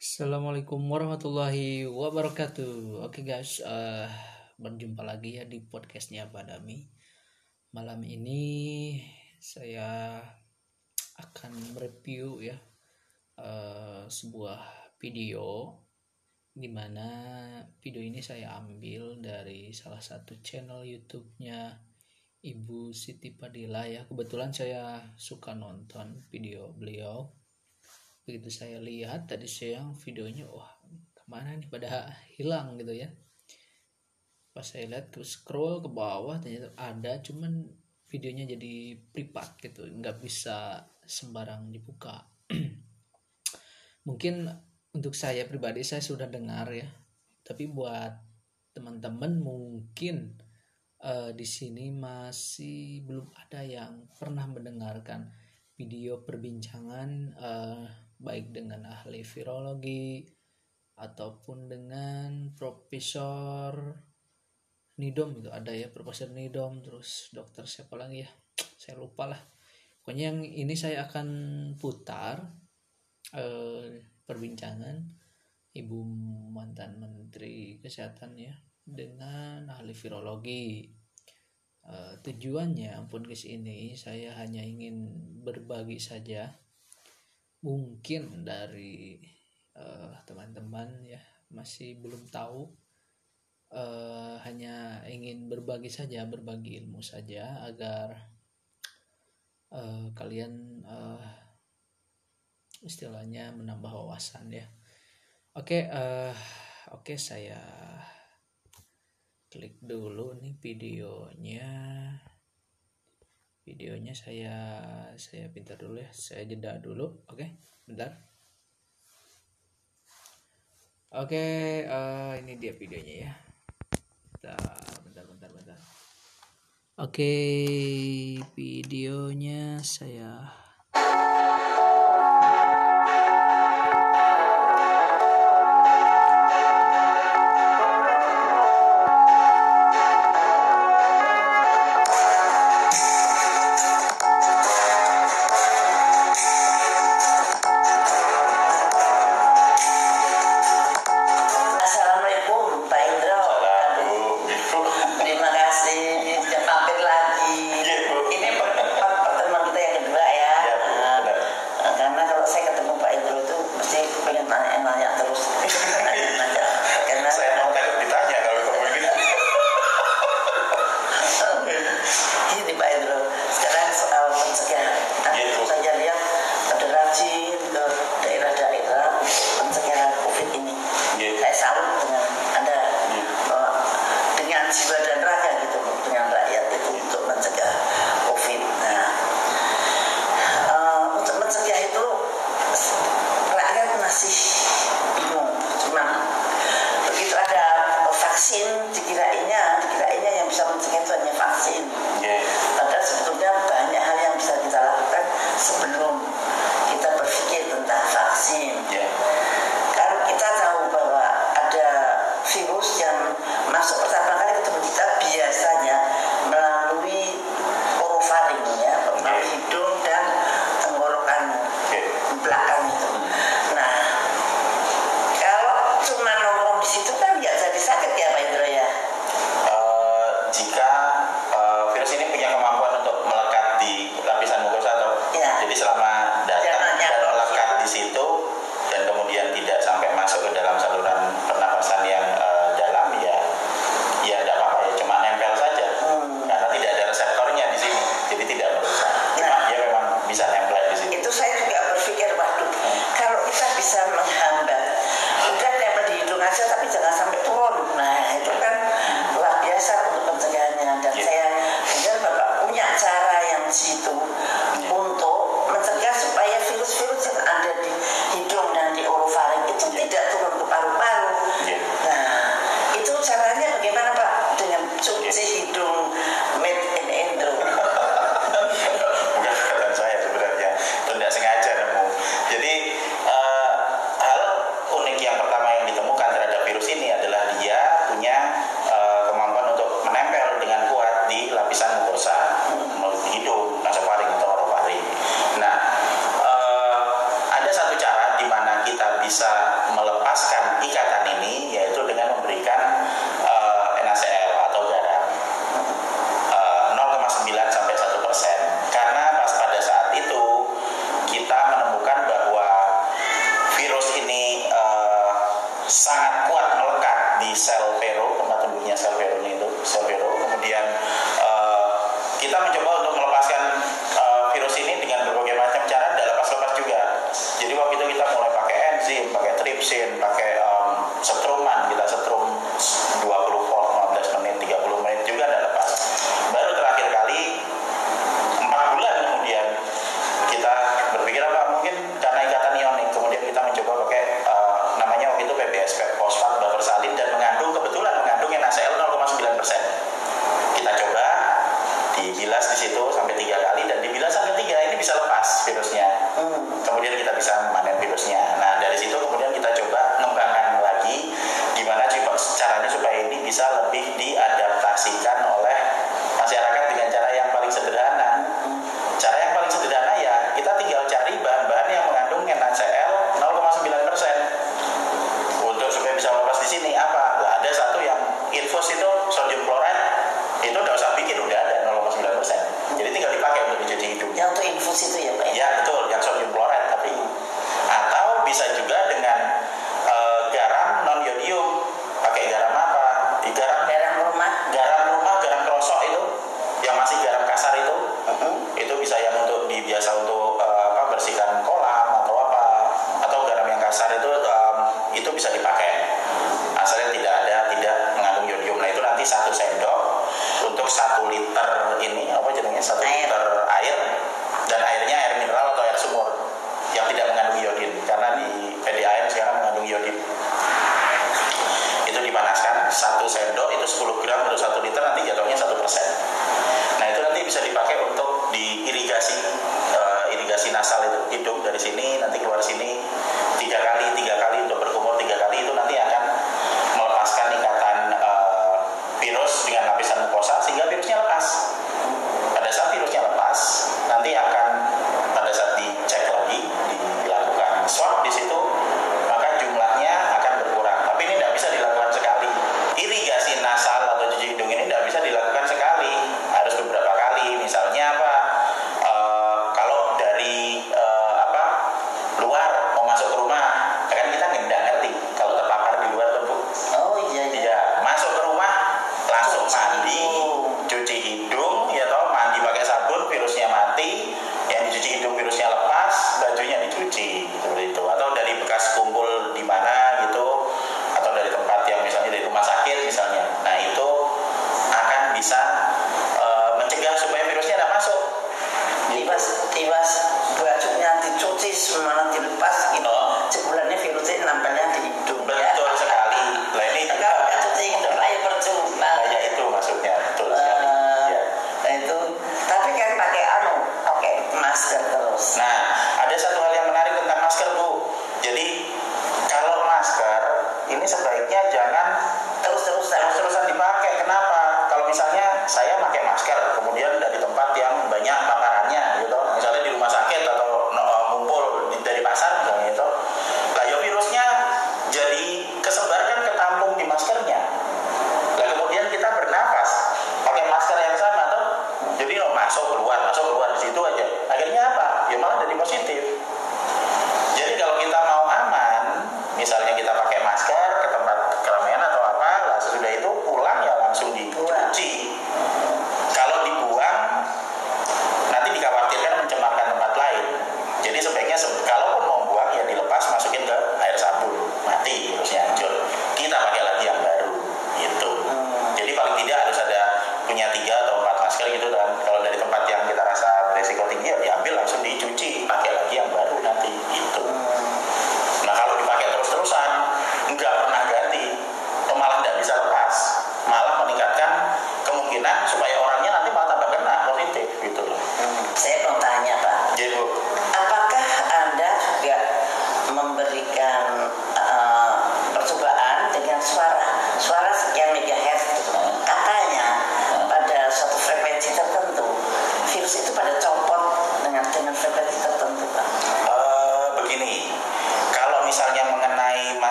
Assalamualaikum warahmatullahi wabarakatuh. Oke guys, eh, berjumpa lagi ya di podcastnya Badami. Malam ini saya akan mereview ya eh, sebuah video di mana video ini saya ambil dari salah satu channel YouTube-nya Ibu Siti Padilla ya. Kebetulan saya suka nonton video beliau begitu saya lihat tadi siang videonya wah ke mana nih? Pada hilang gitu ya. Pas saya lihat terus scroll ke bawah ternyata ada cuman videonya jadi privat gitu. Nggak bisa sembarang dibuka. Mungkin untuk saya pribadi saya sudah dengar ya. Tapi buat teman-teman mungkin uh, di sini masih belum ada yang pernah mendengarkan video perbincangan uh, baik dengan ahli virologi ataupun dengan profesor Nidom itu ada ya profesor Nidom terus dokter siapa lagi ya? Saya lupa lah. Pokoknya yang ini saya akan putar eh, perbincangan ibu mantan menteri kesehatan ya dengan ahli virologi. Eh, tujuannya ampun ke sini saya hanya ingin berbagi saja mungkin dari uh, teman-teman ya masih belum tahu uh, hanya ingin berbagi saja berbagi ilmu saja agar uh, kalian uh, istilahnya menambah wawasan ya. Oke okay, uh, oke okay, saya klik dulu nih videonya videonya saya saya pintar dulu ya. Saya jeda dulu oke? Okay? bentar. Oke okay, uh, eh, ini dia videonya ya. Bentar bentar bentar bentar. Oke okay, videonya saya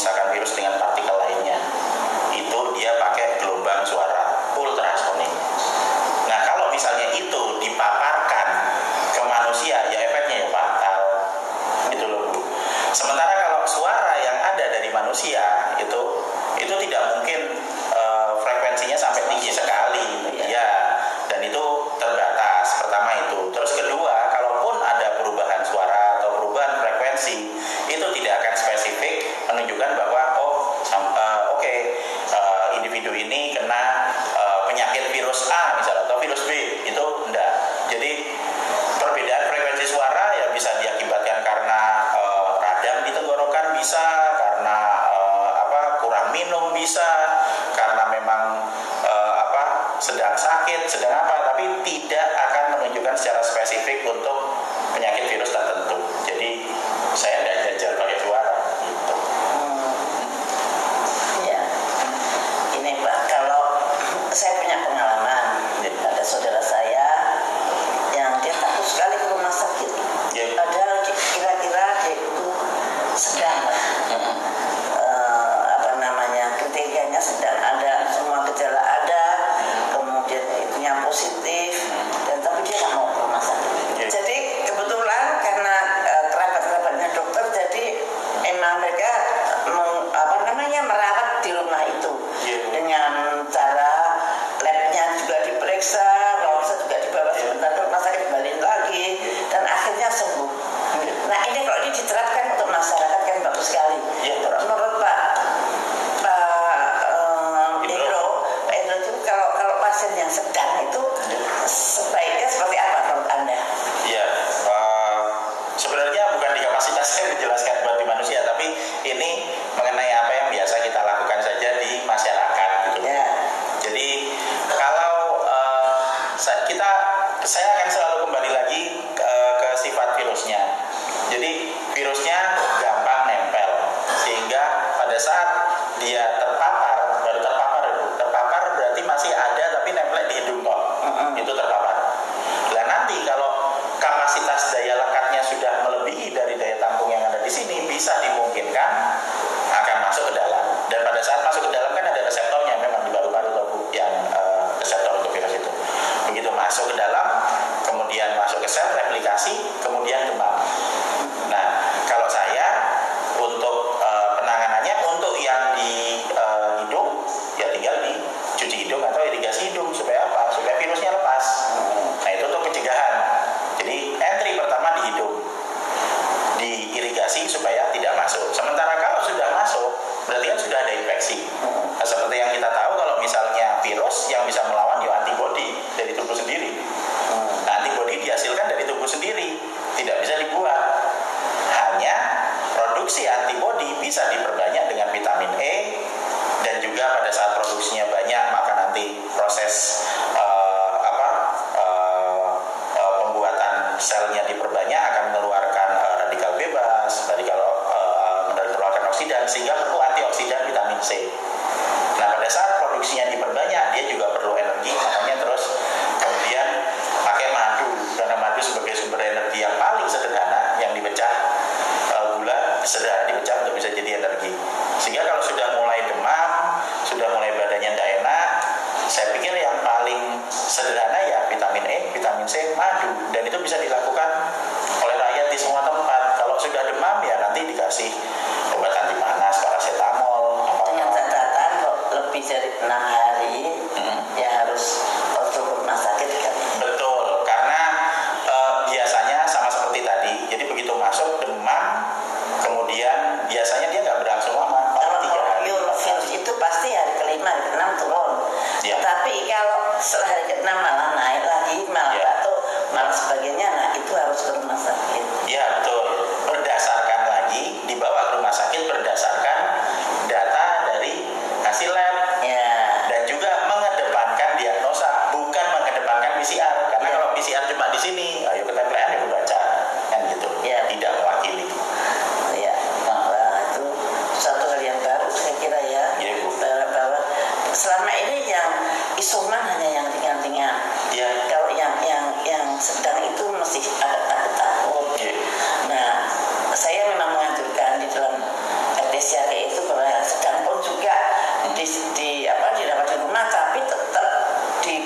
virus atau misalkan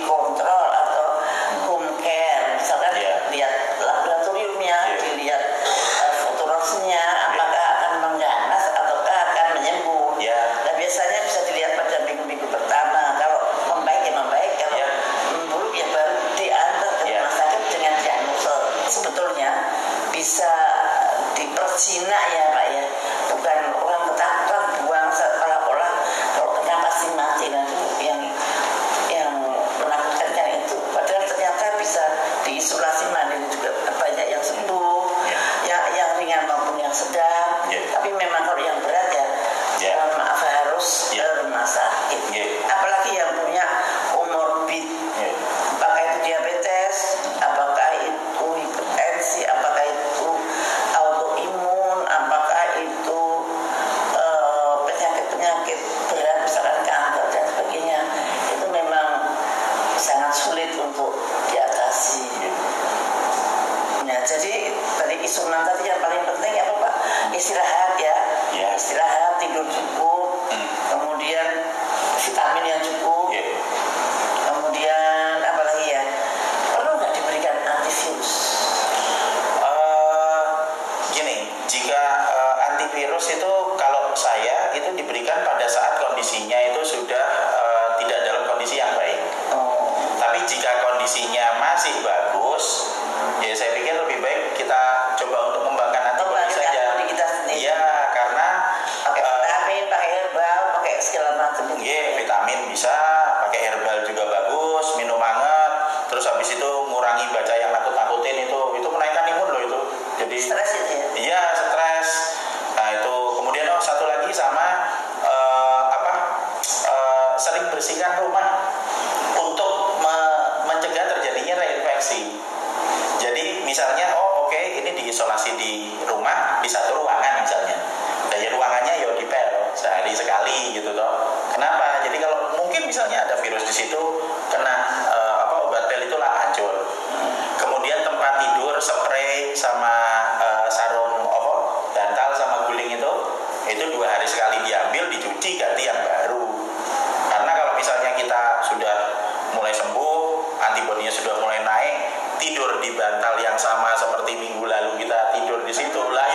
called bantal yang sama seperti minggu lalu kita tidur di situ lah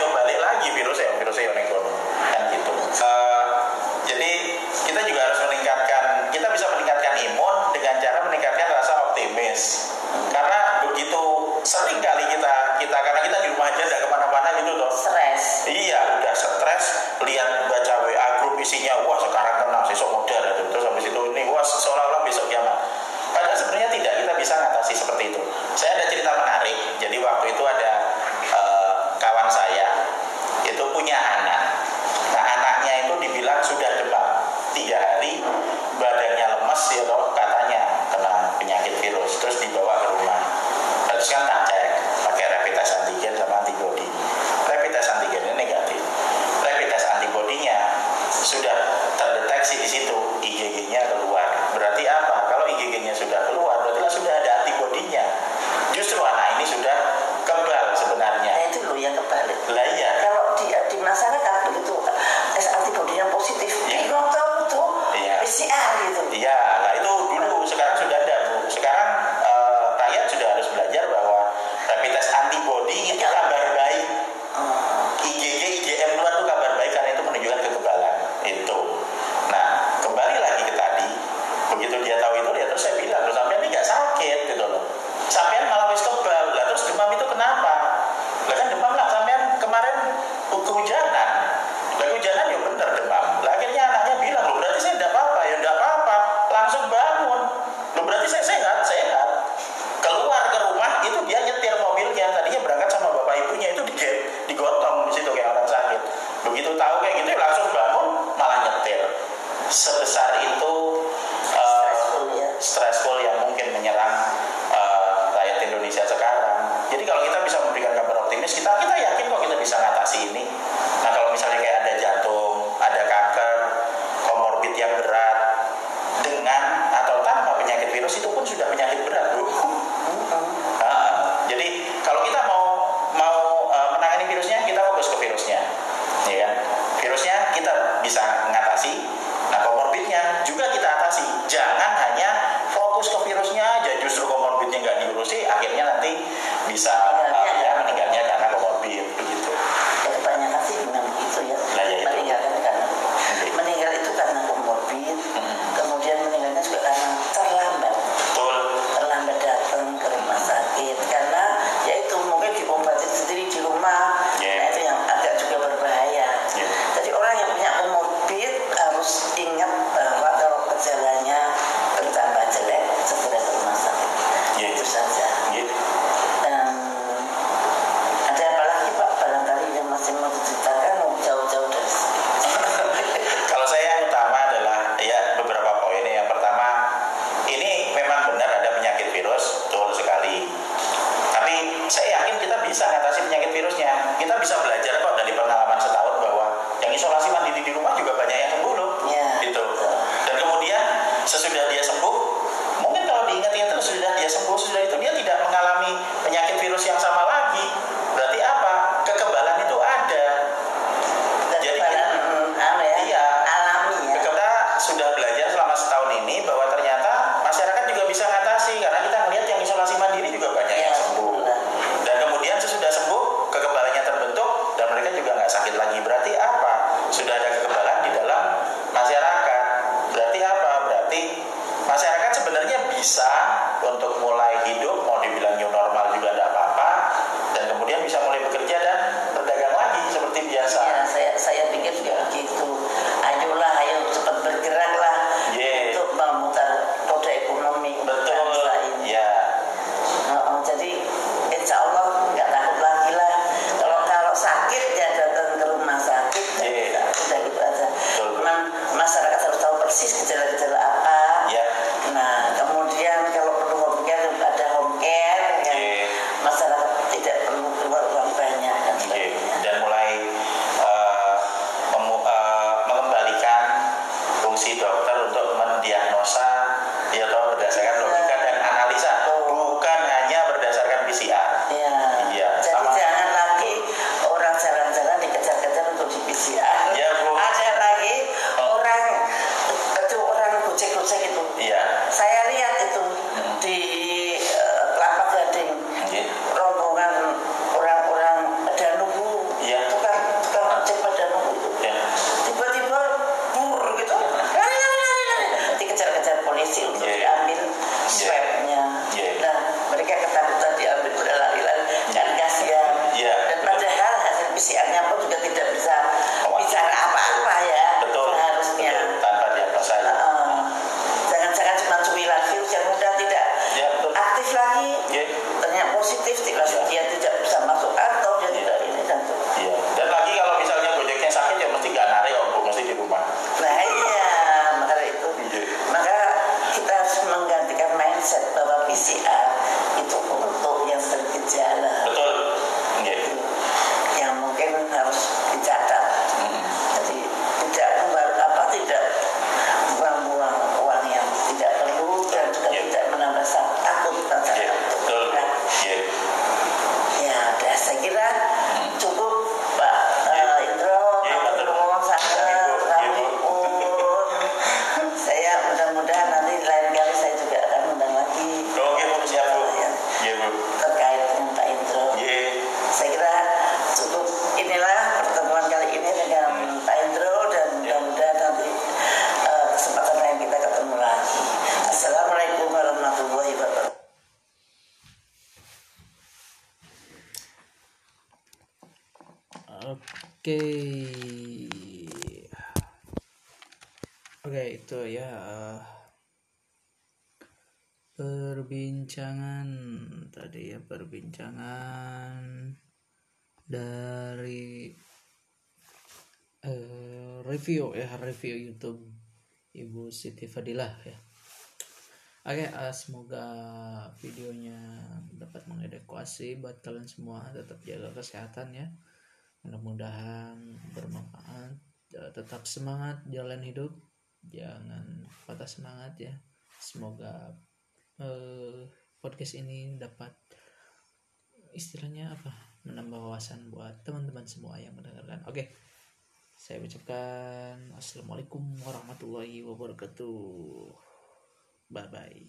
review ya review YouTube Ibu Siti Fadilah ya. Oke, eh, semoga videonya dapat mengedukasi buat kalian semua. Tetap jaga kesehatan ya. Mudah-mudahan bermanfaat. Eh, Tetap semangat jalan hidup. Jangan patah semangat ya. Semoga eh, podcast ini dapat istilahnya apa? Menambah wawasan buat teman-teman semua yang mendengarkan. Oke. Saya ucapkan Assalamualaikum warahmatullahi wabarakatuh. Bye bye.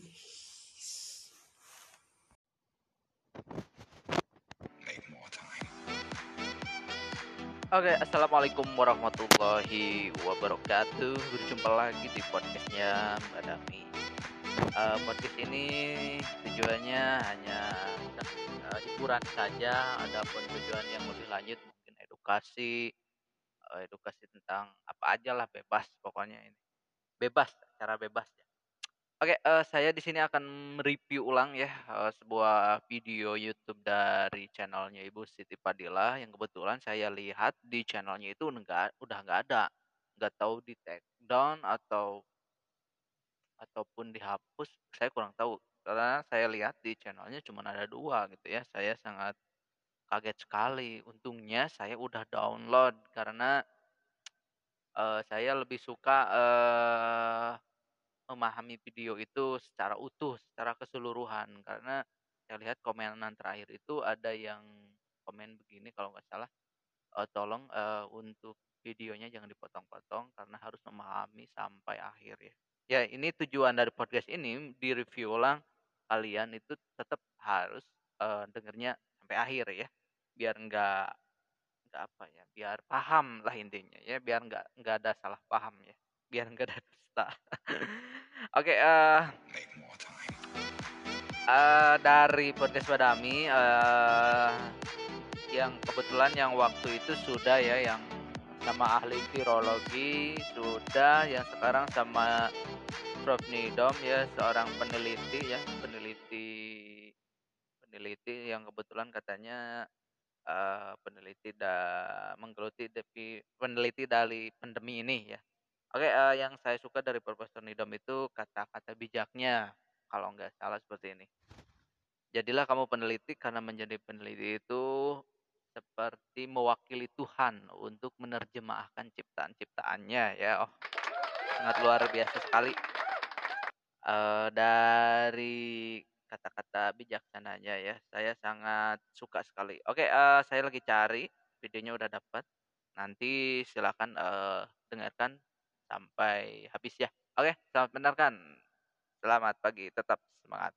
Oke, assalamualaikum warahmatullahi wabarakatuh. Berjumpa lagi di podcastnya Mbak Dami. Eh, podcast ini tujuannya hanya eh, hiburan saja. Adapun tujuan yang lebih lanjut mungkin edukasi, edukasi tentang apa aja lah bebas pokoknya ini. Bebas, cara bebas ya. Oke, eh, saya di sini akan mereview ulang ya eh, sebuah video YouTube dari channelnya Ibu Siti Padilla yang kebetulan saya lihat di channelnya itu enggak udah nggak ada, nggak tahu di take down atau ataupun dihapus, saya kurang tahu karena saya lihat di channelnya cuma ada dua gitu ya. Saya sangat kaget sekali. Untungnya saya udah download karena eh, saya lebih suka eh, memahami video itu secara utuh, secara keseluruhan karena saya lihat komenan terakhir itu ada yang komen begini kalau nggak salah eh, tolong eh, untuk videonya jangan dipotong-potong karena harus memahami sampai akhir ya. Ya ini tujuan dari podcast ini di review ulang kalian itu tetap harus eh, dengernya sampai akhir ya biar nggak nggak apa ya biar paham lah intinya ya biar nggak nggak ada salah paham ya biar nggak ada dusta. Oke eh uh, dari podcast Badami uh, yang kebetulan yang waktu itu sudah ya yang sama ahli virologi sudah yang sekarang sama Prof. Nidom ya seorang peneliti ya peneliti peneliti yang kebetulan katanya uh, peneliti da menggeluti peneliti dari pandemi ini ya Oke, uh, yang saya suka dari Profesor Nidom itu kata-kata bijaknya, kalau nggak salah seperti ini. Jadilah kamu peneliti karena menjadi peneliti itu seperti mewakili Tuhan untuk menerjemahkan ciptaan-ciptaannya ya. Oh, sangat luar biasa sekali. Uh, dari kata-kata bijaksananya ya, saya sangat suka sekali. Oke, uh, saya lagi cari videonya udah dapat. Nanti silakan uh, dengarkan sampai habis ya. Oke, selamat mendengarkan. Selamat pagi, tetap semangat.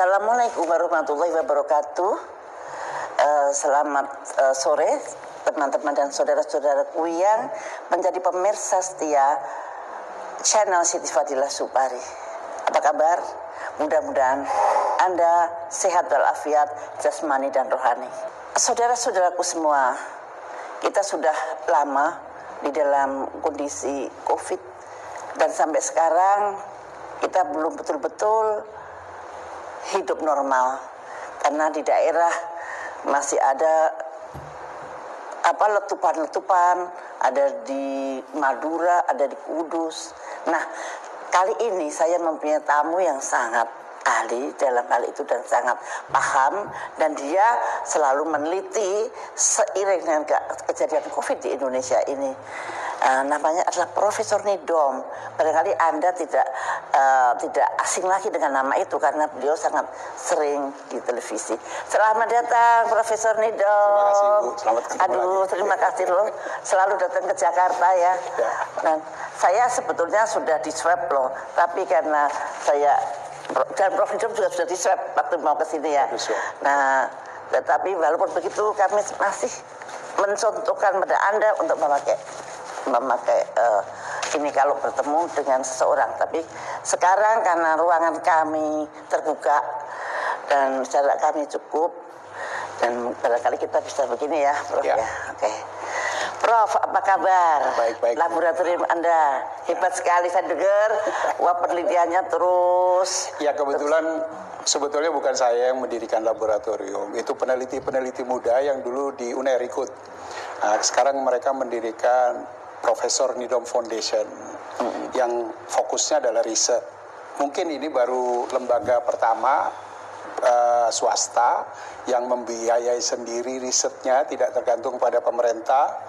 Assalamualaikum warahmatullahi wabarakatuh. Uh, selamat uh, sore teman-teman dan saudara-saudaraku yang menjadi pemirsa setia channel Siti Fadilah Supari. Apa kabar? Mudah-mudahan Anda sehat walafiat jasmani dan rohani. Saudara-saudaraku semua, kita sudah lama di dalam kondisi COVID dan sampai sekarang kita belum betul-betul hidup normal karena di daerah masih ada apa letupan-letupan ada di Madura, ada di Kudus. Nah, kali ini saya mempunyai tamu yang sangat ahli dalam hal itu dan sangat paham dan dia selalu meneliti seiring dengan kejadian Covid di Indonesia ini. Uh, namanya adalah Profesor Nidom. Barangkali Anda tidak uh, tidak asing lagi dengan nama itu karena beliau sangat sering di televisi. Selamat datang Profesor Nidom. Terima kasih Bu. Selamat Aduh, terima kasih loh. Selalu datang ke Jakarta ya. ya. Dan saya sebetulnya sudah di swab loh, tapi karena saya dan Prof Nidom juga sudah di swab waktu mau ke sini ya. Nah, tetapi walaupun begitu kami masih mencontohkan pada Anda untuk memakai memakai uh, ini kalau bertemu dengan seseorang. Tapi sekarang karena ruangan kami terbuka dan jarak kami cukup dan barangkali kita bisa begini ya, Prof ya. ya. Oke. Okay. Prof, apa kabar? Baik, baik. Laboratorium Anda hebat sekali saya dengar. Wah, penelitiannya terus. Ya, kebetulan sebetulnya bukan saya yang mendirikan laboratorium. Itu peneliti-peneliti muda yang dulu di Unerikut. Nah, sekarang mereka mendirikan Profesor Nidom Foundation hmm. yang fokusnya adalah riset. Mungkin ini baru lembaga pertama uh, swasta yang membiayai sendiri risetnya tidak tergantung pada pemerintah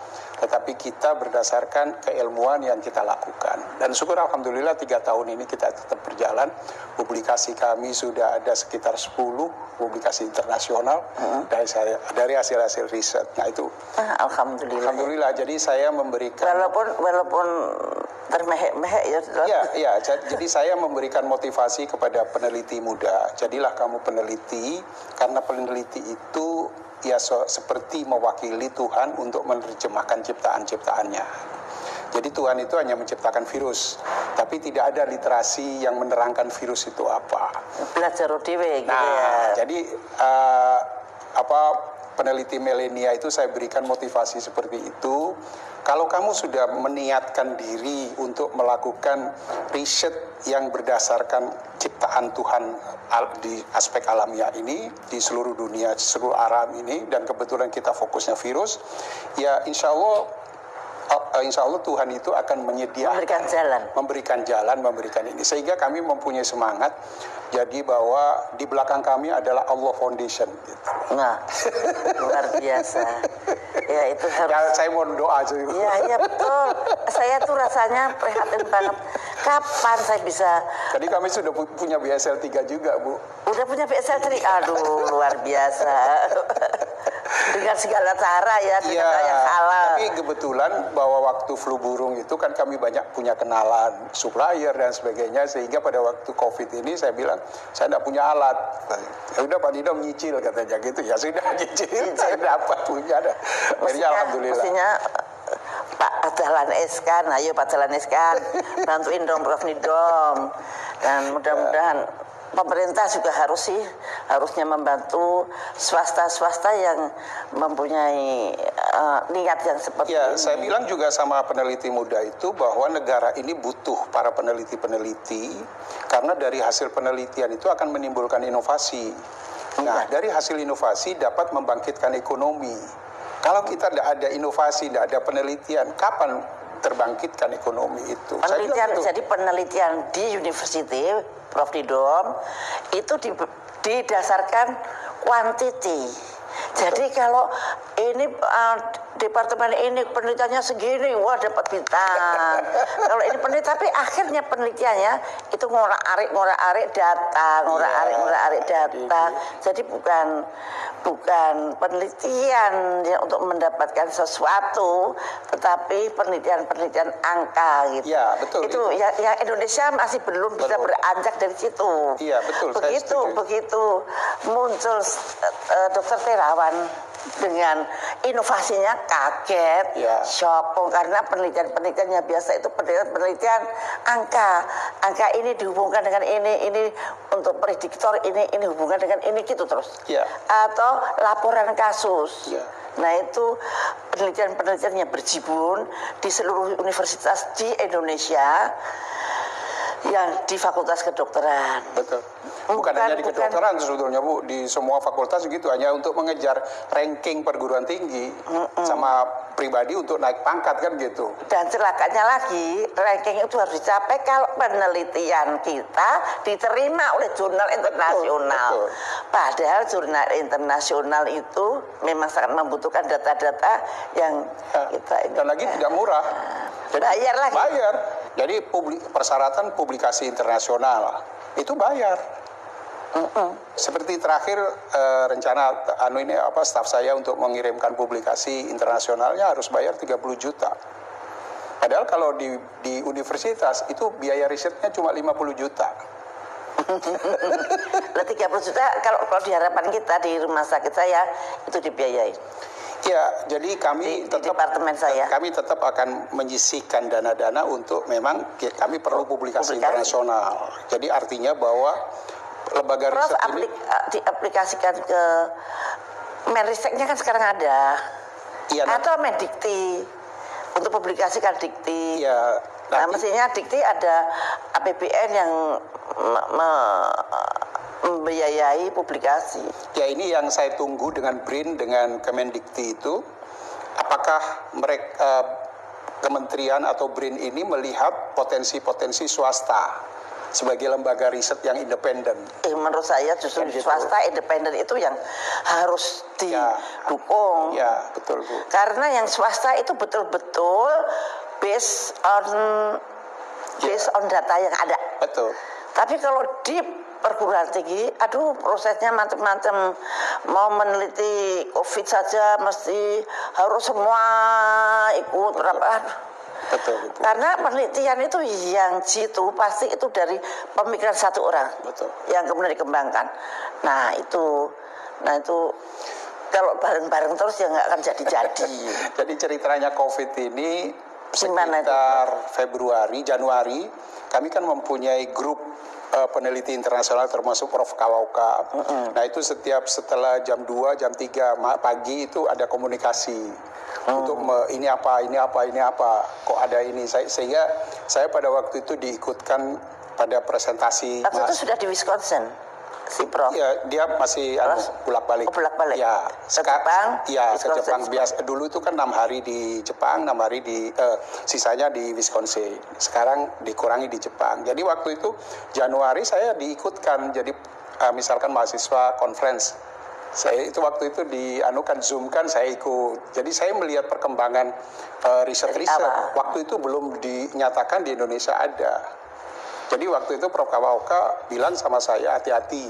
tetapi kita berdasarkan keilmuan yang kita lakukan. Dan syukur Alhamdulillah tiga tahun ini kita tetap berjalan. Publikasi kami sudah ada sekitar 10 publikasi internasional hmm. dari saya dari hasil-hasil riset. Nah itu. Ah, Alhamdulillah. Alhamdulillah. Jadi saya memberikan. Walaupun walaupun termehek-mehek ya. Ya, ya. Jadi saya memberikan motivasi kepada peneliti muda. Jadilah kamu peneliti karena peneliti itu ya so, seperti mewakili Tuhan untuk menerjemahkan ciptaan-ciptaannya. Jadi Tuhan itu hanya menciptakan virus, tapi tidak ada literasi yang menerangkan virus itu apa. Belajar gitu nah, ya. Jadi uh, apa peneliti milenia itu saya berikan motivasi seperti itu. Kalau kamu sudah meniatkan diri untuk melakukan riset yang berdasarkan ciptaan Tuhan di aspek alamiah ini di seluruh dunia, seluruh alam ini dan kebetulan kita fokusnya virus, ya insya Allah insya Allah Tuhan itu akan menyediakan memberikan jalan. memberikan jalan memberikan ini. Sehingga kami mempunyai semangat jadi bahwa di belakang kami adalah Allah Foundation. Gitu. nah luar biasa. Ya itu harus ya, saya mau doa juga iya iya betul. Saya tuh rasanya prihatin banget. Kapan saya bisa tadi kami sudah punya BSL 3 juga Bu. Udah punya BSL 3 aduh luar biasa dengan segala cara ya dengan cara yang halal. tapi kebetulan bahwa waktu flu burung itu kan kami banyak punya kenalan supplier dan sebagainya sehingga pada waktu covid ini saya bilang saya tidak punya alat. Ya udah Pak Nidom nyicil katanya gitu ya sudah nyicil saya dapat punya. Akhirnya mestinya, alhamdulillah. mestinya eh, Pak Dahlan Eskan, ayo Pak Dahlan Eskan, bantuin dong Prof Nidom. Dan mudah-mudahan pemerintah juga harus sih harusnya membantu swasta-swasta yang mempunyai eh, niat yang seperti Ya, ini. saya bilang juga sama peneliti muda itu bahwa negara ini butuh para peneliti-peneliti karena dari hasil penelitian itu akan menimbulkan inovasi. Nah, dari hasil inovasi dapat membangkitkan ekonomi. Kalau kita tidak ada inovasi, tidak ada penelitian, kapan terbangkitkan ekonomi itu? Penelitian jadi penelitian di university Prof Didom itu di- didasarkan quantity jadi kalau ini uh, departemen ini penelitiannya segini wah dapat bintang kalau ini penelitian tapi akhirnya penelitiannya itu ngorak arik ngorak arik data ngorak Iya. arik ngorak arik data jadi bukan bukan penelitian ya, untuk mendapatkan sesuatu tetapi penelitian-penelitian angka gitu Iya, betul. itu yang, yang Indonesia masih belum bisa Betul. beranjak dari situ. Iya, betul, Begitu begitu muncul uh, dokter Terawan dengan inovasinya kaget, Iya. shock karena penelitian-penelitiannya biasa itu penelitian-penelitian angka, angka ini dihubungkan dengan ini, ini untuk prediktor ini, ini hubungan dengan ini gitu terus. Iya. Atau laporan kasus. Iya. Nah itu penelitian-penelitian yang berjibun di seluruh universitas di Indonesia yang di Fakultas Kedokteran. Betul. Bukan, Bukan- hanya di bukan- kedokteran sebetulnya Bu, di semua fakultas gitu hanya untuk mengejar ranking perguruan tinggi sama pribadi untuk naik pangkat kan gitu. Dan celakanya lagi, ranking itu harus dicapai kalau penelitian kita diterima oleh jurnal internasional. betul. Padahal jurnal internasional itu memang sangat membutuhkan data-data yang Ya, kita ini. Dan lagi tidak murah. Jadi, Bayar lagi. Bayar. Jadi publi- persyaratan publikasi internasional itu bayar. Seperti terakhir eh, rencana anu ini apa staf saya untuk mengirimkan publikasi internasionalnya harus bayar 30 juta. Padahal kalau di di universitas itu biaya risetnya cuma 50 juta. Lah 30 juta kalau kalau di harapan kita di rumah sakit saya itu dibiayai. Ya, jadi Di- kami di tetap departemen saya. kami tetap akan menyisihkan dana-dana untuk memang kami perlu publikasi, Publikasi. internasional. Jadi artinya bahwa lembaga Prof riset ini aplik, eh, diaplikasikan ke Menristeknya kan sekarang ada. Iya, nanti- Atau Mendikti untuk publikasikan dikti. ya Nah, mestinya dikti ada APBN yang me- me- membiayai publikasi. Ya ini yang saya tunggu dengan BRIN dengan Kemendikti itu apakah mereka kementerian atau BRIN ini melihat potensi-potensi swasta sebagai lembaga riset yang independen. Eh, menurut saya justru Kan gitu. swasta independen itu yang harus Ya. didukung. Ya, betul Bu. Karena yang swasta itu betul-betul based on based on data yang ada. Betul. Tapi kalau di perguruan tinggi, aduh prosesnya macam-macam. Mau meneliti COVID saja mesti harus semua ikut rapat. Betul Bu. Karena penelitian itu yang jitu pasti itu dari pemikiran satu orang Betul. yang kemudian dikembangkan. Nah itu, nah itu kalau bareng-bareng terus ya nggak akan jadi-jadi. Jadi ceritanya COVID ini sekitar Februari, Januari, kami kan mempunyai grup eh, peneliti internasional termasuk Prof. Kawauka. Nah itu setiap setelah jam 2, jam 3 ma- pagi itu ada komunikasi. Untuk me- ini apa, ini apa, ini apa, kok ada ini. Saya, sehingga saya pada waktu itu diikutkan pada presentasi. Waktu itu sudah di Wisconsin, si Prof. Ya, dia masih anu, bolak-balik. Oh, bolak-balik. Ya, Ke seka- Jepang, Ya, ke. Jepang. Biasa dulu itu kan enam hari di Jepang, enam hari di eh, sisanya di Wisconsin. Sekarang dikurangi di Jepang. Jadi waktu itu Januari saya diikutkan. Jadi eh, misalkan mahasiswa conference. Saya itu waktu itu dianukan zoom kan saya ikut. Jadi saya melihat perkembangan eh, riset-riset. awal. Waktu itu belum dinyatakan di Indonesia ada. Jadi waktu itu Prof. Kawaoka bilang sama saya hati-hati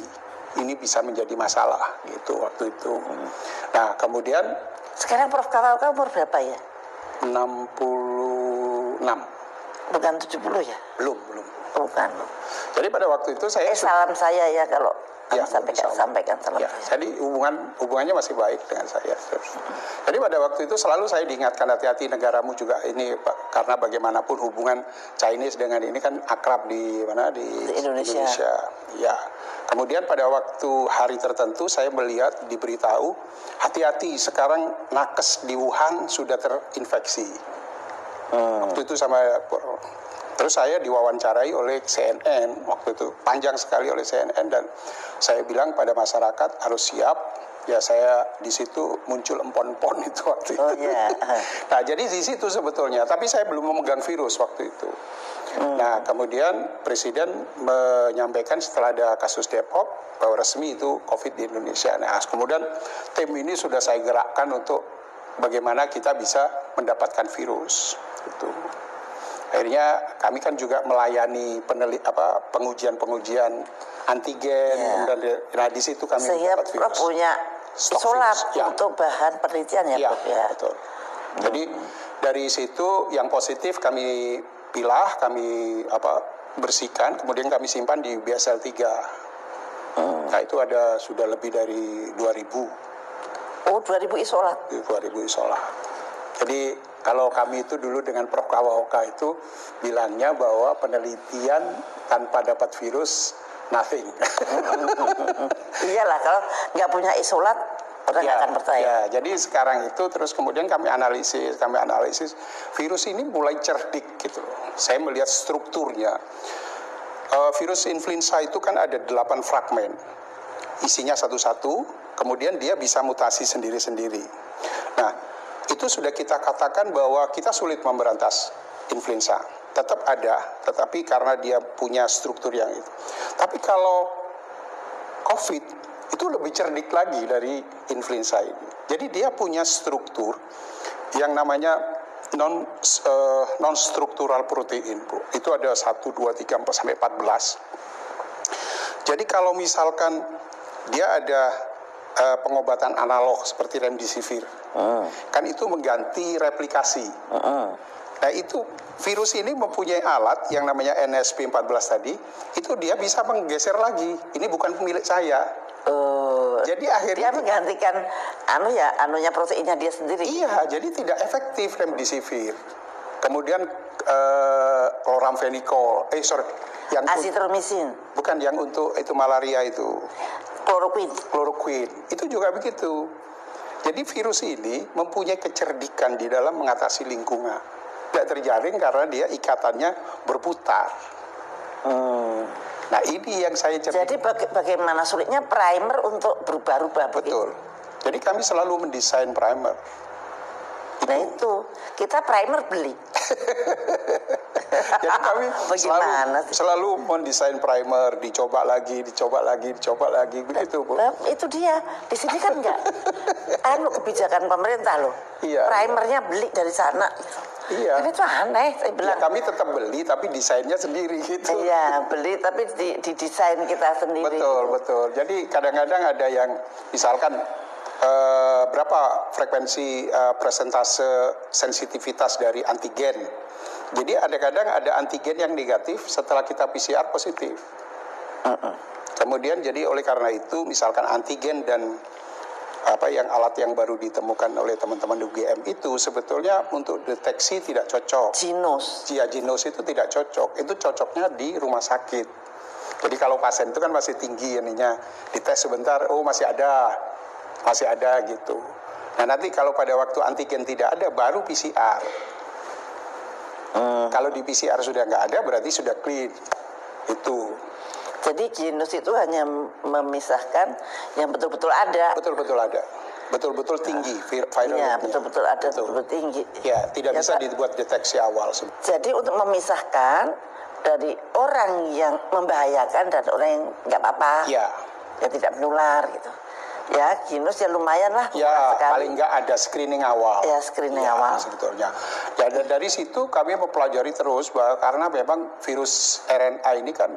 ini bisa menjadi masalah gitu waktu itu. Nah Nah, kemudian Sekarang Prof Kawalka umur berapa ya? 66 Bukan 70 ya? belum belum. Bukan. Jadi pada waktu itu saya Eh salam saya ya kalau Ya, kamu sampaikan Allah. sampaikan salam Ya, saya. jadi hubungan hubungannya masih baik dengan saya. Jadi pada waktu itu selalu saya diingatkan hati-hati negaramu juga ini Pak, karena bagaimanapun hubungan Chinese dengan ini kan akrab di mana di, Di Indonesia. Ya. Kemudian pada waktu hari tertentu saya melihat diberitahu hati-hati sekarang nakes di Wuhan sudah terinfeksi. Waktu itu sama terus saya diwawancarai oleh CNN waktu itu panjang sekali oleh CNN dan saya bilang pada masyarakat harus siap ya saya di situ muncul empon-empon itu waktu itu. Oh iya. Nah jadi di situ sebetulnya tapi saya belum memegang virus waktu itu. Nah kemudian presiden menyampaikan setelah ada kasus Depok bahwa resmi itu COVID di Indonesia. Nah kemudian tim ini sudah saya gerakkan untuk bagaimana kita bisa mendapatkan virus. Itu. Akhirnya kami kan juga melayani peneli, apa pengujian-pengujian antigen Ya. dan di- nah di situ kami Sehingga Prof virus. punya Stok isolat virus, ya. untuk bahan penelitian ya, Iya, Prof ya. betul. Jadi dari situ yang positif kami pilah, kami apa bersihkan, kemudian kami simpan di BSL 3. Hmm. Nah itu ada sudah lebih dari 2000, Oh 2000 isolat. 2000 isolat. Jadi kalau kami itu dulu dengan Prof. Kawaoka itu bilangnya bahwa penelitian tanpa dapat virus nothing. Iyalah kalau nggak punya isolat orang nggak Ya, akan percaya. ya, jadi sekarang itu terus kemudian kami analisis, kami analisis virus ini mulai cerdik gitu. Saya melihat strukturnya. Eh, virus influenza itu kan ada delapan fragmen, isinya satu-satu, kemudian dia bisa mutasi sendiri-sendiri. Itu sudah kita katakan bahwa kita sulit memberantas influenza. Tetap ada, tetapi karena dia punya struktur yang itu. Tapi kalau COVID itu lebih cerdik lagi dari influenza ini. Jadi dia punya struktur yang namanya non non struktural protein, Bu. Itu ada 1 2 3 4 sampai 14. Jadi kalau misalkan dia ada eh, pengobatan analog seperti remdesivir, kan itu mengganti replikasi. Nah itu virus ini mempunyai alat yang namanya NSP14 tadi, itu dia bisa menggeser lagi. Ini bukan milik saya. Eh, Jadi dia akhirnya menggantikan anu ya anunya proteinnya dia sendiri. iya, jadi tidak efektif remdesivir. Kemudian eh, chloramphenicol, eh sorry, yang Azitromisin, bukan yang untuk itu malaria itu, kloroquine. chloroquine, itu juga begitu. Jadi virus ini mempunyai kecerdikan di dalam mengatasi lingkungan. Tidak terjaring karena dia ikatannya berputar. Nah ini yang saya cerdik. Jadi baga- bagaimana sulitnya primer untuk berubah-ubah. Betul. Jadi kami selalu mendesain primer. Nah itu kita primer beli. Jadi kami selalu, Bagaimana sih? selalu mendesain primer, dicoba lagi, dicoba lagi, dicoba lagi, begitu bu. Itu dia. Di sini kan enggak. anu kebijakan pemerintah loh. Iya. Primernya beli dari sana. Iya. Kan itu aneh, saya Ya, bilang. kami tetap beli, tapi desainnya sendiri gitu. Iya, beli tapi di, di desain kita sendiri. Betul, betul. Jadi kadang-kadang ada yang misalkan eh, berapa frekuensi eh, presentase sensitivitas dari antigen. Jadi ada kadang ada antigen yang negatif setelah kita PCR positif. Kemudian jadi oleh karena itu misalkan antigen dan apa yang alat yang baru ditemukan oleh teman-teman UGM itu sebetulnya untuk deteksi tidak cocok. Ginos. Jia Ginos itu tidak cocok. Itu cocoknya di rumah sakit. Jadi kalau pasien itu kan masih tinggi ininya, dites sebentar, oh masih ada, masih ada gitu. Nah nanti kalau pada waktu antigen tidak ada, baru PCR. Kalau di PCR sudah nggak ada, berarti sudah clean. Itu Jadi ginos itu hanya memisahkan yang betul-betul ada. betul-betul ada, betul-betul tinggi vir- viral Iya, betul-betul ada, Betul. betul-betul tinggi. Ya, tidak Ya, bisa Pak. dibuat deteksi awal. Jadi untuk memisahkan dari orang yang membahayakan dan orang yang nggak apa-apa, Ya, yang tidak menular gitu. Ya, ginos ya lumayan lah. Ya, sekali. paling nggak ada screening awal. Ya, screening Ya, awal. Sebetulnya. Ya, dan dari situ kami mempelajari terus bahwa karena memang virus RNA ini kan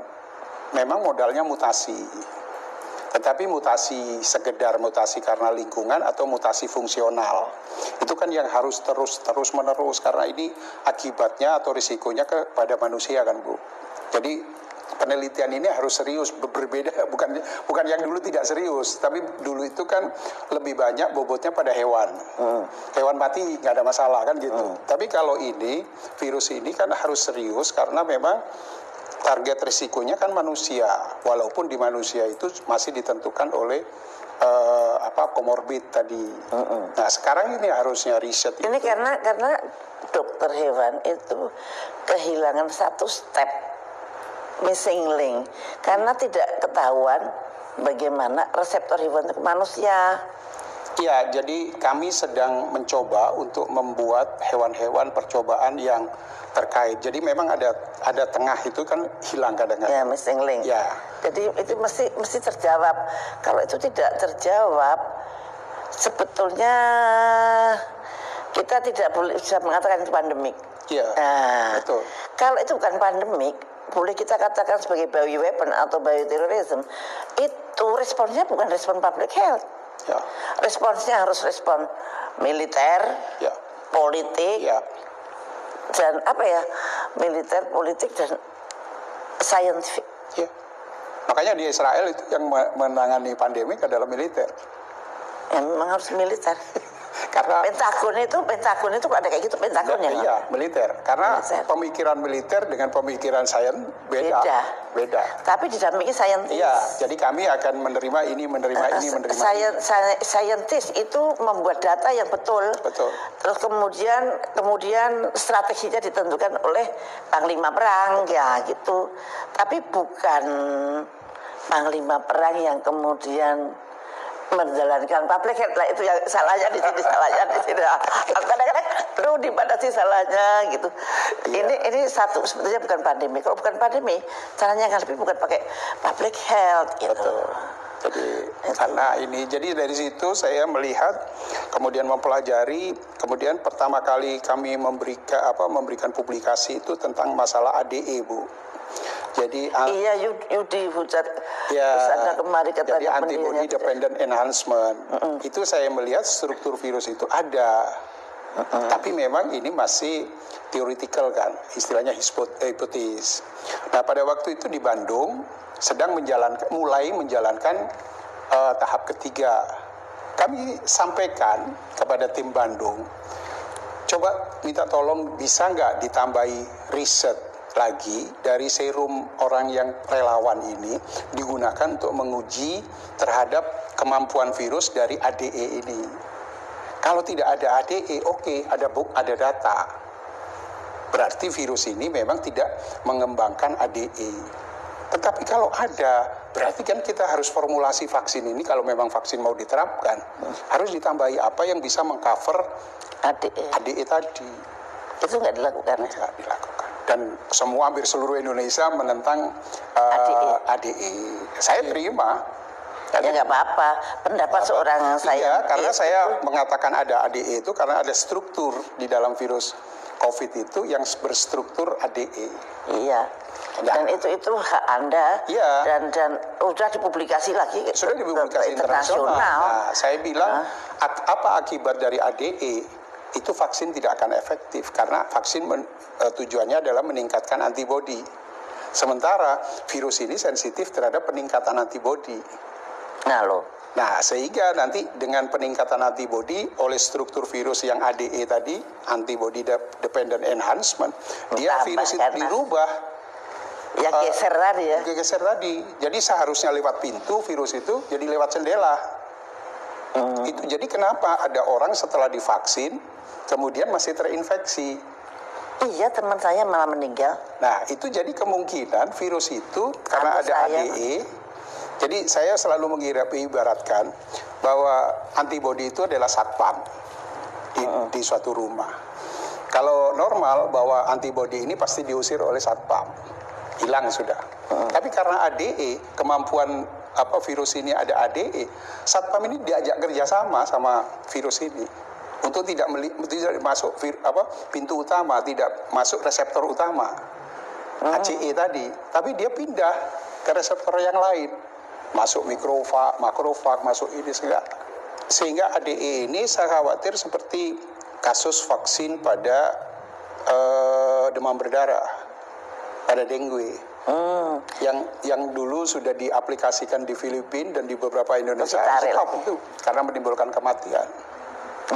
memang modalnya mutasi. Tetapi mutasi sekedar mutasi karena lingkungan atau mutasi fungsional itu kan yang harus terus terus menerus karena ini akibatnya atau risikonya kepada manusia kan bu. Jadi penelitian ini harus serius berbeda bukan bukan yang dulu tidak serius tapi dulu itu kan lebih banyak bobotnya pada hewan hmm. hewan mati nggak ada masalah kan gitu hmm. tapi kalau ini virus ini kan harus serius karena memang target risikonya kan manusia walaupun di manusia itu masih ditentukan oleh uh, apa komorbid tadi. Mm -hmm. Nah sekarang ini harusnya riset. Ini itu. karena karena dokter hewan itu kehilangan satu step missing link karena tidak ketahuan bagaimana reseptor hewan manusia. Ya, jadi kami sedang mencoba untuk membuat hewan-hewan percobaan yang terkait. Jadi memang ada ada tengah itu kan hilang kadang-kadang. Ya, missing link. Ya. Jadi itu mesti mesti terjawab. Kalau itu tidak terjawab, sebetulnya kita tidak boleh bisa mengatakan itu pandemik. Iya. Nah, betul. Kalau itu bukan pandemik, boleh kita katakan sebagai bioweapon atau bioterrorism, itu responsnya bukan respon public health. Ya. Responsnya harus respon militer, ya. politik, ya dan apa ya militer politik dan scientific. Ya. Makanya di Israel itu yang menangani pandemi adalah militer. Memang harus militer. Karena Pentagon itu Pentagon itu ada kayak gitu Pentagonnya. Ya, iya, militer. Karena militer. pemikiran militer dengan pemikiran sains beda. Beda. Beda. Tapi didampingi saintis. Iya, jadi kami akan menerima ini, menerima uh, ini, menerima Sain, ini. Saintis itu membuat data yang betul. Betul. Terus kemudian kemudian strateginya ditentukan oleh panglima perang ya gitu. Tapi bukan panglima perang yang kemudian menjalankan public health lah itu yang salahnya di sini salahnya di sini kadang-kadang lu di mana sih salahnya gitu iya. ini ini satu sebetulnya bukan pandemi kalau bukan pandemi caranya kan lebih bukan pakai public health gitu Betul. Jadi itu. karena ini jadi dari situ saya melihat kemudian mempelajari kemudian pertama kali kami memberikan apa memberikan publikasi itu tentang masalah ADE Bu. Jadi iya Yudi Hujat ya, kemarin katanya jadi antibody dependent enhancement mm -mm. itu saya melihat struktur virus itu ada mm -mm. tapi memang ini masih theoretical kan istilahnya hipotesis. Nah pada waktu itu di Bandung sedang menjalankan mulai menjalankan uh, tahap ketiga kami sampaikan kepada tim Bandung coba minta tolong bisa nggak ditambahi riset lagi dari serum orang yang relawan ini digunakan untuk menguji terhadap kemampuan virus dari ADE ini. Kalau tidak ada ADE, oke, okay, ada buk, ada data. Berarti virus ini memang tidak mengembangkan ADE. Tetapi kalau ada, berarti kan kita harus formulasi vaksin ini kalau memang vaksin mau diterapkan, harus ditambahi apa yang bisa mengcover ADE, ADE tadi. Itu nggak dilakukan? Nggak dilakukan dan semua hampir seluruh Indonesia menentang uh, ADE. ADE. Saya terima. Ya nggak apa-apa, pendapat apa? seorang saya. Iya, karena saya mengatakan ada ADE itu karena ada struktur di dalam virus COVID itu yang berstruktur ADE. Iya. Nah, dan itu itu hak Anda iya. dan dan sudah dipublikasi lagi sudah dipublikasi internasional. Nah, saya bilang nah. apa akibat dari ADE itu vaksin tidak akan efektif karena vaksin men, e, tujuannya adalah meningkatkan antibodi. Sementara virus ini sensitif terhadap peningkatan antibodi. Nah, lo. Nah, sehingga nanti dengan peningkatan antibodi oleh struktur virus yang ADE tadi, antibody dependent enhancement, Tambah, dia virus itu dirubah. Ya geser uh, tadi ya. Geser tadi. Jadi seharusnya lewat pintu virus itu jadi lewat jendela. Hmm. Itu jadi kenapa ada orang setelah divaksin kemudian masih terinfeksi. Iya, teman saya malah meninggal. Nah, itu jadi kemungkinan virus itu karena ada saya. ADE. Jadi saya selalu mengira ibaratkan bahwa antibodi itu adalah satpam di, uh -uh. di suatu rumah. Kalau normal bahwa antibodi ini pasti diusir oleh satpam, hilang sudah. Uh -uh. Tapi karena ADE, kemampuan apa virus ini ada ADE, satpam ini diajak kerjasama sama virus ini untuk tidak tidak masuk vir, apa pintu utama, tidak masuk reseptor utama hmm. ACE tadi, tapi dia pindah ke reseptor yang lain. masuk mikrofag, makrofag, masuk ini segala. Sehingga ADE ini saya khawatir seperti kasus vaksin pada eh, demam berdarah, pada dengue. Hmm. Yang yang dulu sudah diaplikasikan di Filipina dan di beberapa Indonesia stop itu karena menimbulkan kematian.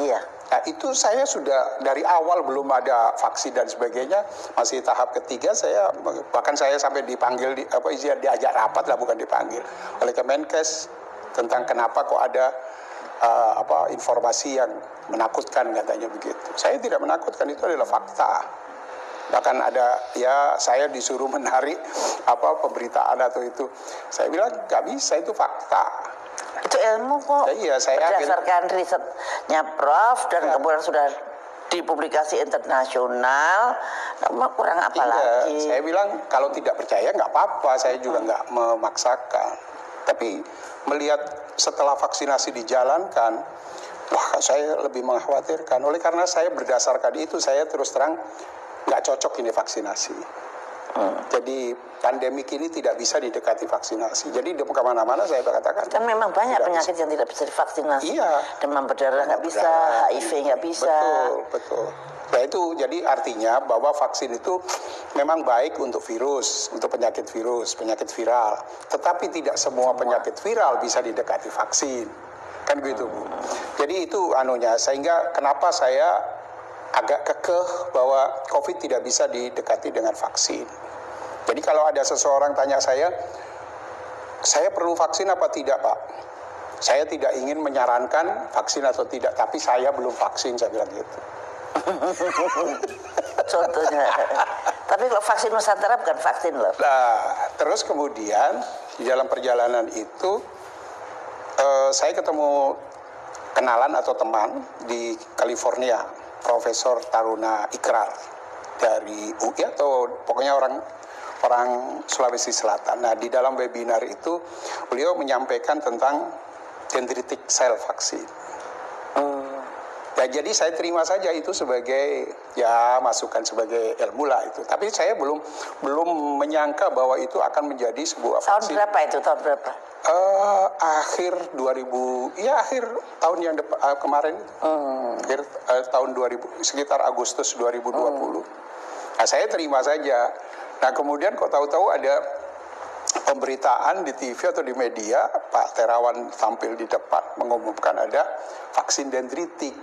Iya. Nah, itu saya sudah dari awal belum ada vaksin dan sebagainya, masih tahap ketiga saya bahkan saya sampai dipanggil di, apa izin diajak rapat lah bukan dipanggil oleh Kemenkes tentang kenapa kok ada uh, apa informasi yang menakutkan katanya begitu. Saya tidak menakutkan itu adalah fakta. Bahkan ada ya saya disuruh menarik apa pemberitaan atau itu. Saya bilang nggak bisa itu fakta. Itu ilmu kok. Ya, iya, saya Berdasarkan risetnya Prof dan Ya. kemudian sudah dipublikasi internasional. Kamu kurang apa Iya, lagi? saya bilang kalau tidak percaya nggak apa-apa, saya juga nggak memaksakan. Tapi melihat setelah vaksinasi dijalankan, wah saya lebih mengkhawatirkan. Oleh karena saya berdasarkan itu, saya terus terang nggak cocok ini vaksinasi. Jadi pandemik ini tidak bisa didekati vaksinasi. Jadi di ke mana-mana saya katakan. Kan memang banyak penyakit yang tidak bisa divaksinasi. Iya. Demam berdarah nggak bisa. HIV nggak bisa. Betul, betul. Nah itu jadi artinya bahwa vaksin itu memang baik untuk virus, untuk penyakit virus, penyakit viral. Tetapi tidak semua penyakit viral bisa didekati vaksin. Kan gitu, Bu. Jadi itu anunya sehingga kenapa saya agak kekeh bahwa COVID tidak bisa didekati dengan vaksin. Jadi kalau ada seseorang tanya saya, saya perlu vaksin apa tidak, Pak? Saya tidak ingin menyarankan vaksin atau tidak, tapi saya belum vaksin, saya bilang gitu. Contohnya. Tapi kalau vaksin Nusantara bukan vaksin loh. Nah, terus kemudian di dalam perjalanan itu eh, saya ketemu kenalan atau teman di California, Profesor Taruna Ikrar dari UI atau pokoknya orang orang Sulawesi Selatan. Nah, di dalam webinar itu beliau menyampaikan tentang dendritic cell vaksin. Ya, jadi saya terima saja itu sebagai ya masukan sebagai ilmu lah itu. Tapi saya belum belum menyangka bahwa itu akan menjadi sebuah Tahun vaksin. berapa itu? Tahun berapa? Eh, akhir 2000, ya akhir tahun yang depan eh, kemarin, akhir eh, tahun 2000, sekitar Agustus 2020. Nah saya terima saja. Nah kemudian kok tahu-tahu ada pemberitaan di TV atau di media, Pak Terawan tampil di depan mengumumkan ada vaksin dendritik.